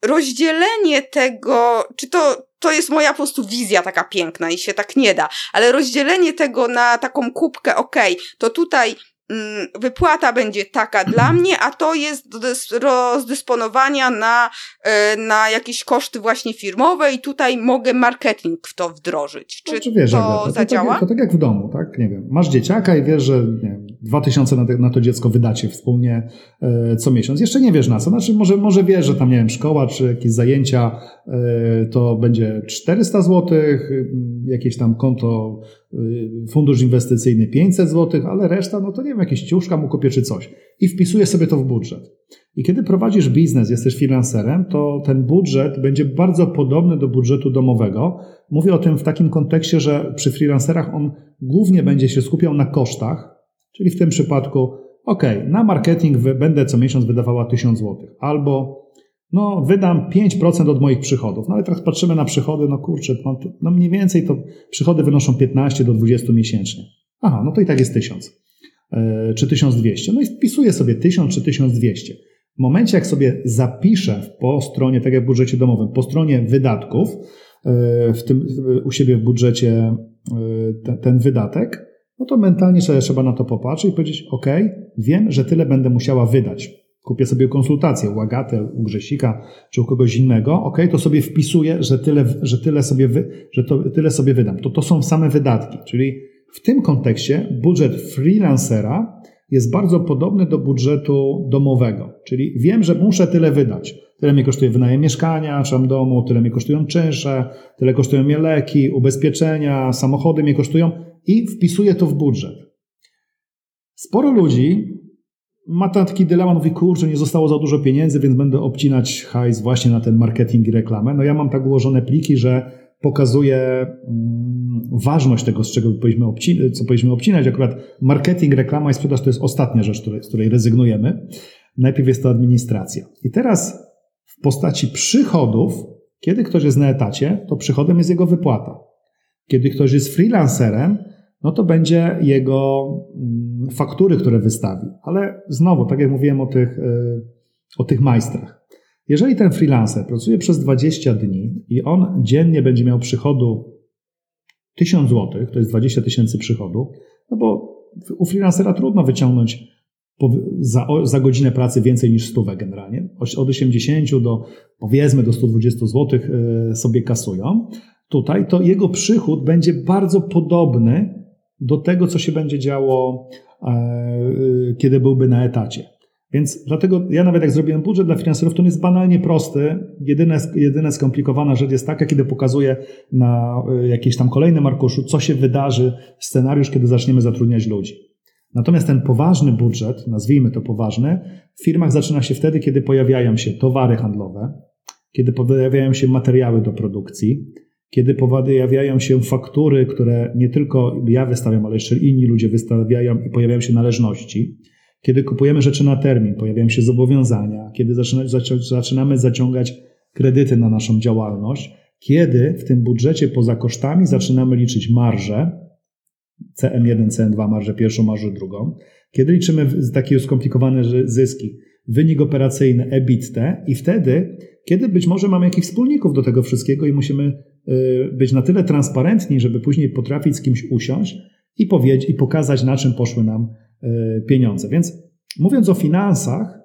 rozdzielenie tego, czy to, to jest moja po prostu wizja taka piękna i się tak nie da, ale rozdzielenie tego na taką kubkę, okej, okay, to tutaj mm, wypłata będzie taka dla mnie, a to jest do rozdysponowania na, e, na jakieś koszty właśnie firmowe i tutaj mogę marketing w to wdrożyć. Czy znaczy, wiesz, to, to tak zadziała? To, to, tak jak w domu, tak? Nie wiem, masz dzieciaka i wiesz, że nie wiem, 2000 na, na to dziecko wydacie wspólnie e, co miesiąc. Jeszcze nie wiesz na co. Znaczy, może, może wiesz, że tam, nie wiem, szkoła czy jakieś zajęcia e, to będzie 400 zł, jakieś tam konto fundusz inwestycyjny 500 zł, ale reszta, no to nie wiem, jakieś ciuszka mu kupię czy coś. I wpisuję sobie to w budżet. I kiedy prowadzisz biznes, jesteś freelancerem, to ten budżet będzie bardzo podobny do budżetu domowego. Mówię o tym w takim kontekście, że przy freelancerach on głównie będzie się skupiał na kosztach, czyli w tym przypadku, ok, na marketing będę co miesiąc wydawała 1000 zł, albo no, wydam 5% od moich przychodów. No ale teraz patrzymy na przychody, no kurczę, no, no mniej więcej to przychody wynoszą 15 do 20 miesięcznie. Aha, no to i tak jest 1000 e, czy 1200. No i wpisuję sobie 1000 czy 1200. W momencie, jak sobie zapiszę po stronie, tak jak w budżecie domowym, po stronie wydatków, e, w tym, u siebie w budżecie e, ten, ten wydatek, no to mentalnie sobie trzeba na to popatrzeć i powiedzieć, ok, wiem, że tyle będę musiała wydać. Kupię sobie konsultację u Agaty, u Grzesika czy u kogoś innego, ok, to sobie wpisuję, że tyle, że tyle, sobie, wy, że to, tyle sobie wydam. To to są same wydatki, czyli w tym kontekście budżet freelancera jest bardzo podobny do budżetu domowego. Czyli wiem, że muszę tyle wydać. Tyle mi kosztuje wynajem mieszkania, czy domu, tyle mi kosztują czynsze, tyle kosztują mnie leki, ubezpieczenia, samochody mnie kosztują i wpisuję to w budżet. Sporo ludzi ma taki dylemat, mówi, kurczę, nie zostało za dużo pieniędzy, więc będę obcinać hajs właśnie na ten marketing i reklamę. No ja mam tak ułożone pliki, że pokazuje mm, ważność tego, z czego powinniśmy obcinać, co powinniśmy obcinać. Akurat marketing, reklama i sprzedaż to jest ostatnia rzecz, z której rezygnujemy. Najpierw jest to administracja. I teraz w postaci przychodów, kiedy ktoś jest na etacie, to przychodem jest jego wypłata. Kiedy ktoś jest freelancerem, no to będzie jego mm, faktury, które wystawi. Ale znowu, tak jak mówiłem o tych, e, o tych majstrach. Jeżeli ten freelancer pracuje przez 20 dni i on dziennie będzie miał przychodu 1000 zł, to jest 20 tysięcy przychodu, no bo u freelancera trudno wyciągnąć za, za godzinę pracy więcej niż 100 generalnie. Od 80 do powiedzmy do 120 zł e, sobie kasują. Tutaj to jego przychód będzie bardzo podobny do tego, co się będzie działo, e, kiedy byłby na etacie. Więc dlatego ja nawet jak zrobiłem budżet dla freelancerów, to on jest banalnie prosty. Jedyne, jedyne skomplikowana rzecz jest taka, kiedy pokazuję na e, jakiejś tam kolejnym arkuszu, co się wydarzy, scenariusz, kiedy zaczniemy zatrudniać ludzi. Natomiast ten poważny budżet, nazwijmy to poważny, w firmach zaczyna się wtedy, kiedy pojawiają się towary handlowe, kiedy pojawiają się materiały do produkcji, kiedy pojawiają się faktury, które nie tylko ja wystawiam, ale jeszcze inni ludzie wystawiają i pojawiają się należności, kiedy kupujemy rzeczy na termin, pojawiają się zobowiązania, kiedy zaczynamy zaciągać kredyty na naszą działalność, kiedy w tym budżecie poza kosztami zaczynamy liczyć marżę, CM1, CM2, marżę pierwszą, marżę drugą, kiedy liczymy takie skomplikowane zyski, wynik operacyjny EBITDA i wtedy, kiedy być może mamy jakichś wspólników do tego wszystkiego i musimy być na tyle transparentni, żeby później potrafić z kimś usiąść i, powiedzieć, i pokazać, na czym poszły nam y, pieniądze. Więc mówiąc o finansach, y,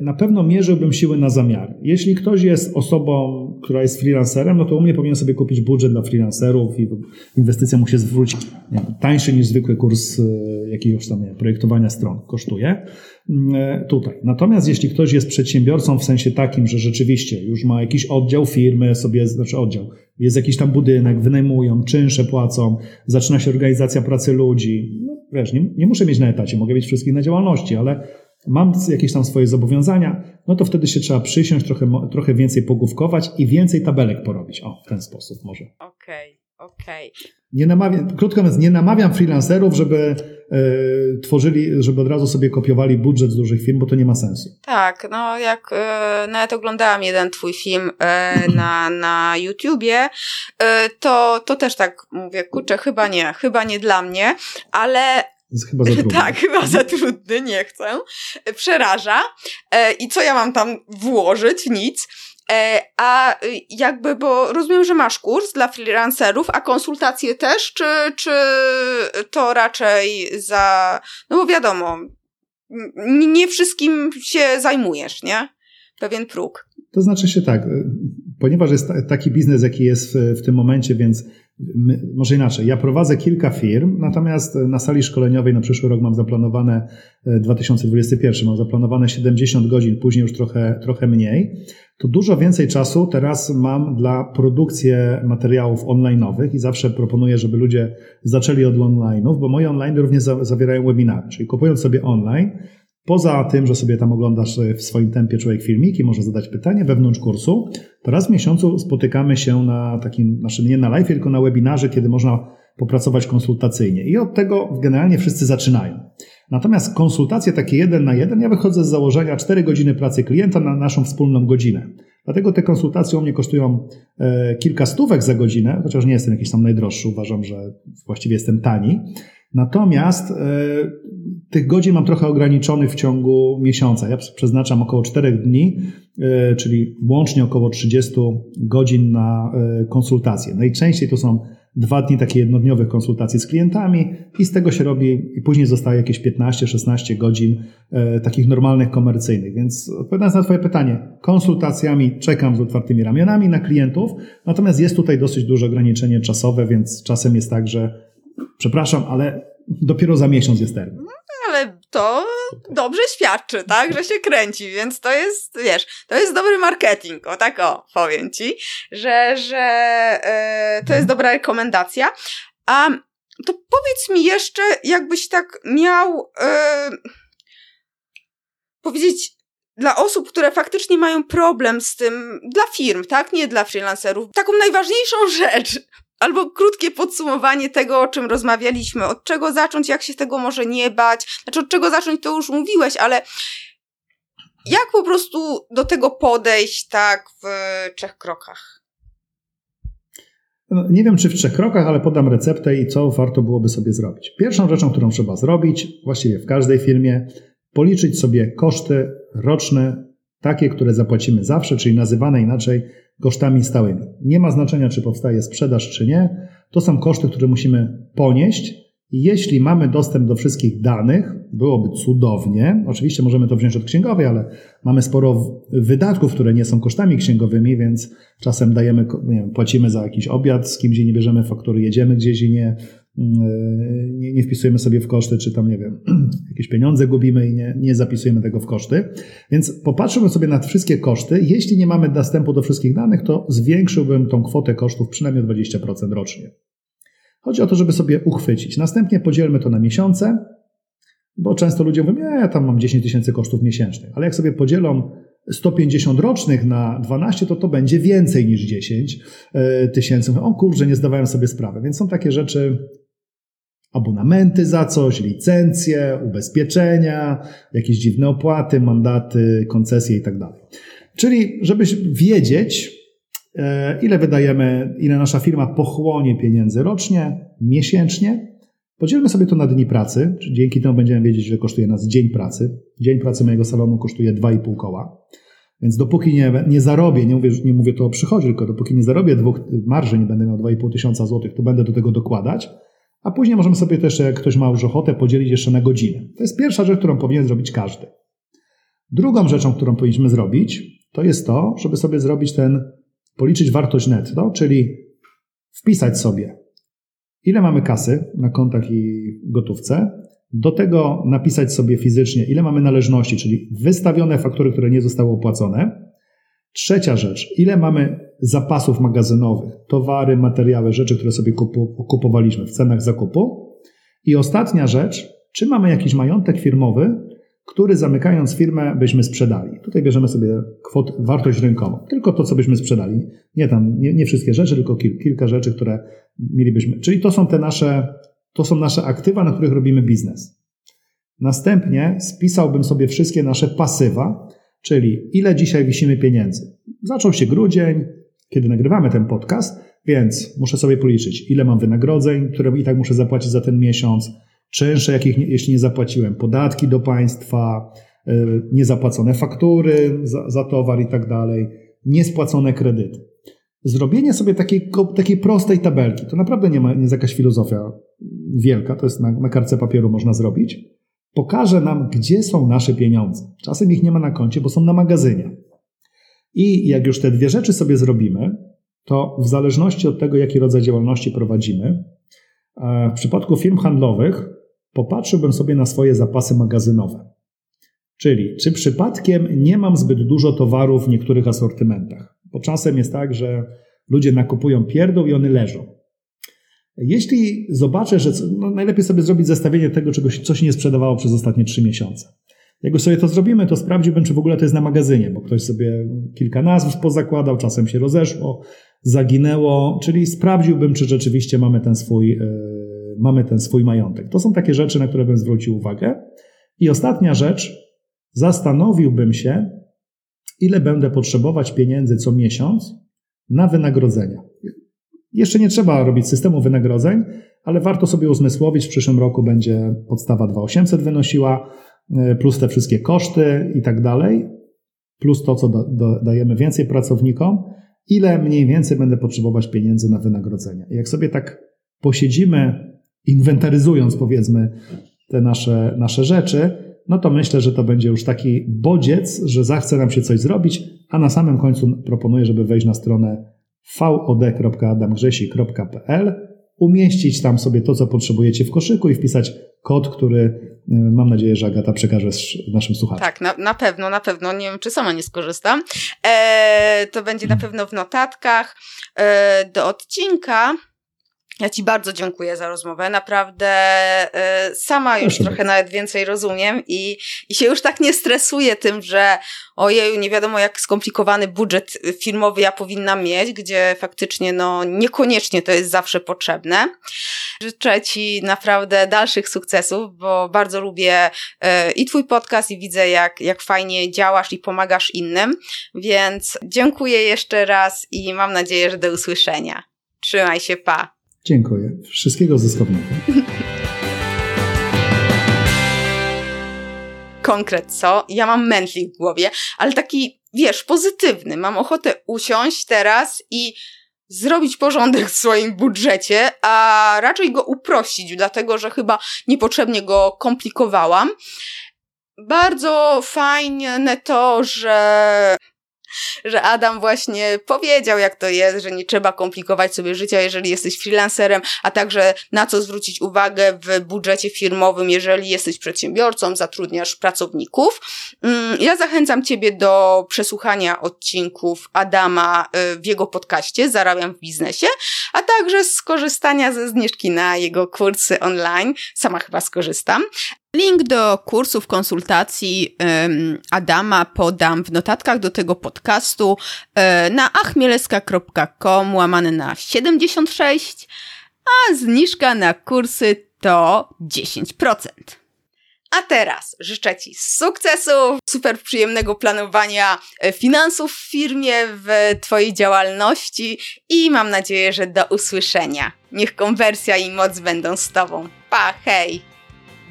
na pewno mierzyłbym siły na zamiary. Jeśli ktoś jest osobą, która jest freelancerem, no to u mnie powinien sobie kupić budżet dla freelancerów i inwestycja mu się zwróci nie, tańszy niż zwykły kurs jakiegoś tam nie, projektowania stron kosztuje. E, tutaj. Natomiast jeśli ktoś jest przedsiębiorcą w sensie takim, że rzeczywiście już ma jakiś oddział firmy, sobie, znaczy oddział, jest jakiś tam budynek, wynajmują, czynsze płacą, zaczyna się organizacja pracy ludzi, no wiesz, nie, nie muszę mieć na etacie, mogę mieć wszystkich na działalności, ale mam jakieś tam swoje zobowiązania, no to wtedy się trzeba przysiąść, trochę, trochę więcej pogłówkować i więcej tabelek porobić. O, w ten sposób może. Okej, okay, okej. Okay. Nie namawiam, krótko mówiąc, nie namawiam freelancerów, żeby E, tworzyli, żeby od razu sobie kopiowali budżet z dużych firm, bo to nie ma sensu. Tak, no jak e, nawet oglądałam jeden twój film e, na, na YouTubie, to, to też tak mówię, kurczę, chyba nie, chyba nie dla mnie, ale Chyba za trudny. Tak, chyba za trudny, nie chcę. Przeraża. I co ja mam tam włożyć? Nic. E, a y, jakby, bo rozumiem, że masz kurs dla freelancerów, a konsultacje też, czy, czy to raczej za. No bo wiadomo, nie wszystkim się zajmujesz, nie? Pewien próg. To znaczy się tak, y, ponieważ jest taki biznes, jaki jest w, w tym momencie, więc My, może inaczej, ja prowadzę kilka firm, natomiast na sali szkoleniowej na przyszły rok mam zaplanowane 2021, e, mam zaplanowane 70 godzin, później już trochę, trochę mniej. To dużo więcej czasu teraz mam dla produkcji materiałów online'owych i zawsze proponuję, żeby ludzie zaczęli od online'ów, bo moje online również zawierają webinary, czyli kupując sobie online, Poza tym, że sobie tam oglądasz w swoim tempie człowiek filmiki, może zadać pytanie wewnątrz kursu, to raz w miesiącu spotykamy się na takim, znaczy nie na live, tylko na webinarze, kiedy można popracować konsultacyjnie. I od tego generalnie wszyscy zaczynają. Natomiast konsultacje takie jeden na jeden, ja wychodzę z założenia 4 godziny pracy klienta na naszą wspólną godzinę. Dlatego te konsultacje u mnie kosztują e, kilka stówek za godzinę, chociaż nie jestem jakiś tam najdroższy, uważam, że właściwie jestem tani. Natomiast e, tych godzin mam trochę ograniczonych w ciągu miesiąca. Ja przeznaczam około 4 dni, e, czyli łącznie około 30 godzin na e, konsultacje. Najczęściej to są dwa dni takie jednodniowych konsultacji z klientami i z tego się robi i później zostaje jakieś 15-16 godzin takich normalnych komercyjnych. Więc odpowiadając na Twoje pytanie, konsultacjami czekam z otwartymi ramionami na klientów, natomiast jest tutaj dosyć duże ograniczenie czasowe, więc czasem jest tak, że Przepraszam, ale dopiero za miesiąc jest termin. To dobrze świadczy, tak, że się kręci, więc to jest, wiesz, to jest dobry marketing, o tak o, powiem ci, że, że e, to jest mhm. dobra rekomendacja. A to powiedz mi jeszcze, jakbyś tak miał e, powiedzieć dla osób, które faktycznie mają problem z tym, dla firm, tak, nie dla freelancerów, taką najważniejszą rzecz, albo krótkie podsumowanie tego, o czym rozmawialiśmy. Od czego zacząć, jak się tego może nie bać. Znaczy, od czego zacząć, to już mówiłeś, ale jak po prostu do tego podejść tak w trzech krokach? No, nie wiem, czy w trzech krokach, ale podam receptę i co warto byłoby sobie zrobić. Pierwszą rzeczą, którą trzeba zrobić, właściwie w każdej firmie, policzyć sobie koszty roczne, takie, które zapłacimy zawsze, czyli nazywane inaczej kosztami stałymi. Nie ma znaczenia, czy powstaje sprzedaż, czy nie. To są koszty, które musimy ponieść. Jeśli mamy dostęp do wszystkich danych, byłoby cudownie. Oczywiście możemy to wziąć od księgowej, ale mamy sporo wydatków, które nie są kosztami księgowymi, więc czasem dajemy, wiem, płacimy za jakiś obiad, z kimś nie bierzemy faktury, jedziemy gdzieś i nie, nie, nie wpisujemy sobie w koszty, czy tam, nie wiem, jakieś pieniądze gubimy i nie, nie zapisujemy tego w koszty. Więc popatrzymy sobie na wszystkie koszty. Jeśli nie mamy dostępu do wszystkich danych, to zwiększyłbym tą kwotę kosztów przynajmniej o 20% rocznie. Chodzi o to, żeby sobie uchwycić. Następnie podzielmy to na miesiące, bo często ludzie mówią, ja tam mam 10 tysięcy kosztów miesięcznych, ale jak sobie podzielą 150 rocznych na 12, to to będzie więcej niż 10 e, tysięcy. O kurczę, nie zdawałem sobie sprawy. Więc są takie rzeczy, abonamenty za coś, licencje, ubezpieczenia, jakieś dziwne opłaty, mandaty, koncesje i tak dalej. Czyli, żebyś wiedzieć, e, ile wydajemy, ile nasza firma pochłonie pieniędzy rocznie, miesięcznie, podzielmy sobie to na dni pracy, czyli dzięki temu będziemy wiedzieć, ile kosztuje nas dzień pracy. Dzień pracy mojego salonu kosztuje 2,5 koła. Więc dopóki nie, nie zarobię, nie mówię, nie mówię to o przychodzie, tylko dopóki nie zarobię dwóch marży, nie będę miał 2,5 tysiąca złotych, to będę do tego dokładać. A później możemy sobie też, jak ktoś ma już ochotę, podzielić jeszcze na godzinę. To jest pierwsza rzecz, którą powinien zrobić każdy. Drugą rzeczą, którą powinniśmy zrobić, to jest to, żeby sobie zrobić ten, policzyć wartość netto, czyli wpisać sobie, ile mamy kasy na kontach i gotówce, do tego napisać sobie fizycznie, ile mamy należności, czyli wystawione faktury, które nie zostały opłacone. Trzecia rzecz, ile mamy zapasów magazynowych, towary, materiały, rzeczy, które sobie kupowaliśmy w cenach zakupu. I ostatnia rzecz, czy mamy jakiś majątek firmowy, który zamykając firmę byśmy sprzedali. Tutaj bierzemy sobie kwot, wartość rynkową. Tylko to, co byśmy sprzedali. Nie tam, nie, nie wszystkie rzeczy, tylko kil, kilka rzeczy, które mielibyśmy. Czyli to są te nasze, to są nasze aktywa, na których robimy biznes. Następnie spisałbym sobie wszystkie nasze pasywa, czyli ile dzisiaj wisimy pieniędzy. Zaczął się grudzień, kiedy nagrywamy ten podcast, więc muszę sobie policzyć, ile mam wynagrodzeń, które i tak muszę zapłacić za ten miesiąc, czynsze, jakich nie, jeśli nie zapłaciłem, podatki do państwa, y, niezapłacone faktury za, za towar i tak dalej, niespłacone kredyty. Zrobienie sobie takiej, takiej prostej tabelki, to naprawdę nie, ma, nie jest jakaś filozofia wielka, to jest na, na papieru można zrobić, pokaże nam, gdzie są nasze pieniądze. Czasem ich nie ma na koncie, bo są na magazynie. I jak już te dwie rzeczy sobie zrobimy, to w zależności od tego, jaki rodzaj działalności prowadzimy, w przypadku firm handlowych popatrzyłbym sobie na swoje zapasy magazynowe. Czyli czy przypadkiem nie mam zbyt dużo towarów w niektórych asortymentach? Bo czasem jest tak, że ludzie nakupują pierdół i one leżą. Jeśli zobaczę, że no najlepiej sobie zrobić zestawienie tego, czegoś, co się nie sprzedawało przez ostatnie trzy miesiące. Jak sobie to zrobimy, to sprawdziłbym, czy w ogóle to jest na magazynie, bo ktoś sobie kilka nazw pozakładał, czasem się rozeszło, zaginęło, czyli sprawdziłbym, czy rzeczywiście mamy ten swój, yy, mamy ten swój majątek. To są takie rzeczy, na które bym zwrócił uwagę. I ostatnia rzecz, zastanowiłbym się, ile będę potrzebować pieniędzy co miesiąc na wynagrodzenia. Jeszcze nie trzeba robić systemu wynagrodzeń, ale warto sobie uzmysłowić, w przyszłym roku będzie podstawa 2800 wynosiła, plus te wszystkie koszty i tak dalej, plus to, co dajemy więcej pracownikom, ile mniej więcej będę potrzebować pieniędzy na wynagrodzenia. Jak sobie tak posiedzimy, inwentaryzując powiedzmy te nasze, nasze rzeczy, no to myślę, że to będzie już taki bodziec, że zachce nam się coś zrobić, a na samym końcu proponuję, żeby wejść na stronę vod.adamgrzesi.pl, umieścić tam sobie to, co potrzebujecie w koszyku i wpisać kod, który y, mam nadzieję, że Agata przekaże naszym słuchaczom. Tak, na, na pewno, na pewno. Nie wiem, czy sama nie skorzystam. E, to będzie na pewno w notatkach e, do odcinka. Ja Ci bardzo dziękuję za rozmowę. Naprawdę y, sama już Proszę trochę bardzo. nawet więcej rozumiem i, i się już tak nie stresuję tym, że ojeju, nie wiadomo jak skomplikowany budżet filmowy ja powinnam mieć, gdzie faktycznie no niekoniecznie to jest zawsze potrzebne. Życzę Ci naprawdę dalszych sukcesów, bo bardzo lubię y, i Twój podcast i widzę jak, jak fajnie działasz i pomagasz innym, więc dziękuję jeszcze raz i mam nadzieję, że do usłyszenia. Trzymaj się, pa! Dziękuję. Wszystkiego zyskownego. Konkret co? Ja mam mętlik w głowie, ale taki, wiesz, pozytywny. Mam ochotę usiąść teraz i zrobić porządek w swoim budżecie, a raczej go uprościć, dlatego że chyba niepotrzebnie go komplikowałam. Bardzo fajne to, że że Adam właśnie powiedział, jak to jest, że nie trzeba komplikować sobie życia, jeżeli jesteś freelancerem, a także na co zwrócić uwagę w budżecie firmowym, jeżeli jesteś przedsiębiorcą, zatrudniasz pracowników. Mm, ja zachęcam Ciebie do przesłuchania odcinków Adama y, w jego podcaście Zarabiam w biznesie, a także skorzystania ze zniżki na jego kursy online. Sama chyba skorzystam. Link do kursów konsultacji um, Adama podam w notatkach do tego podcastu um, na achmieleska.com łamane na 76, a zniżka na kursy to 10%. A teraz życzę Ci sukcesów, super przyjemnego planowania e, finansów w firmie, w Twojej działalności i mam nadzieję, że do usłyszenia. Niech konwersja i moc będą z Tobą. Pa, hej!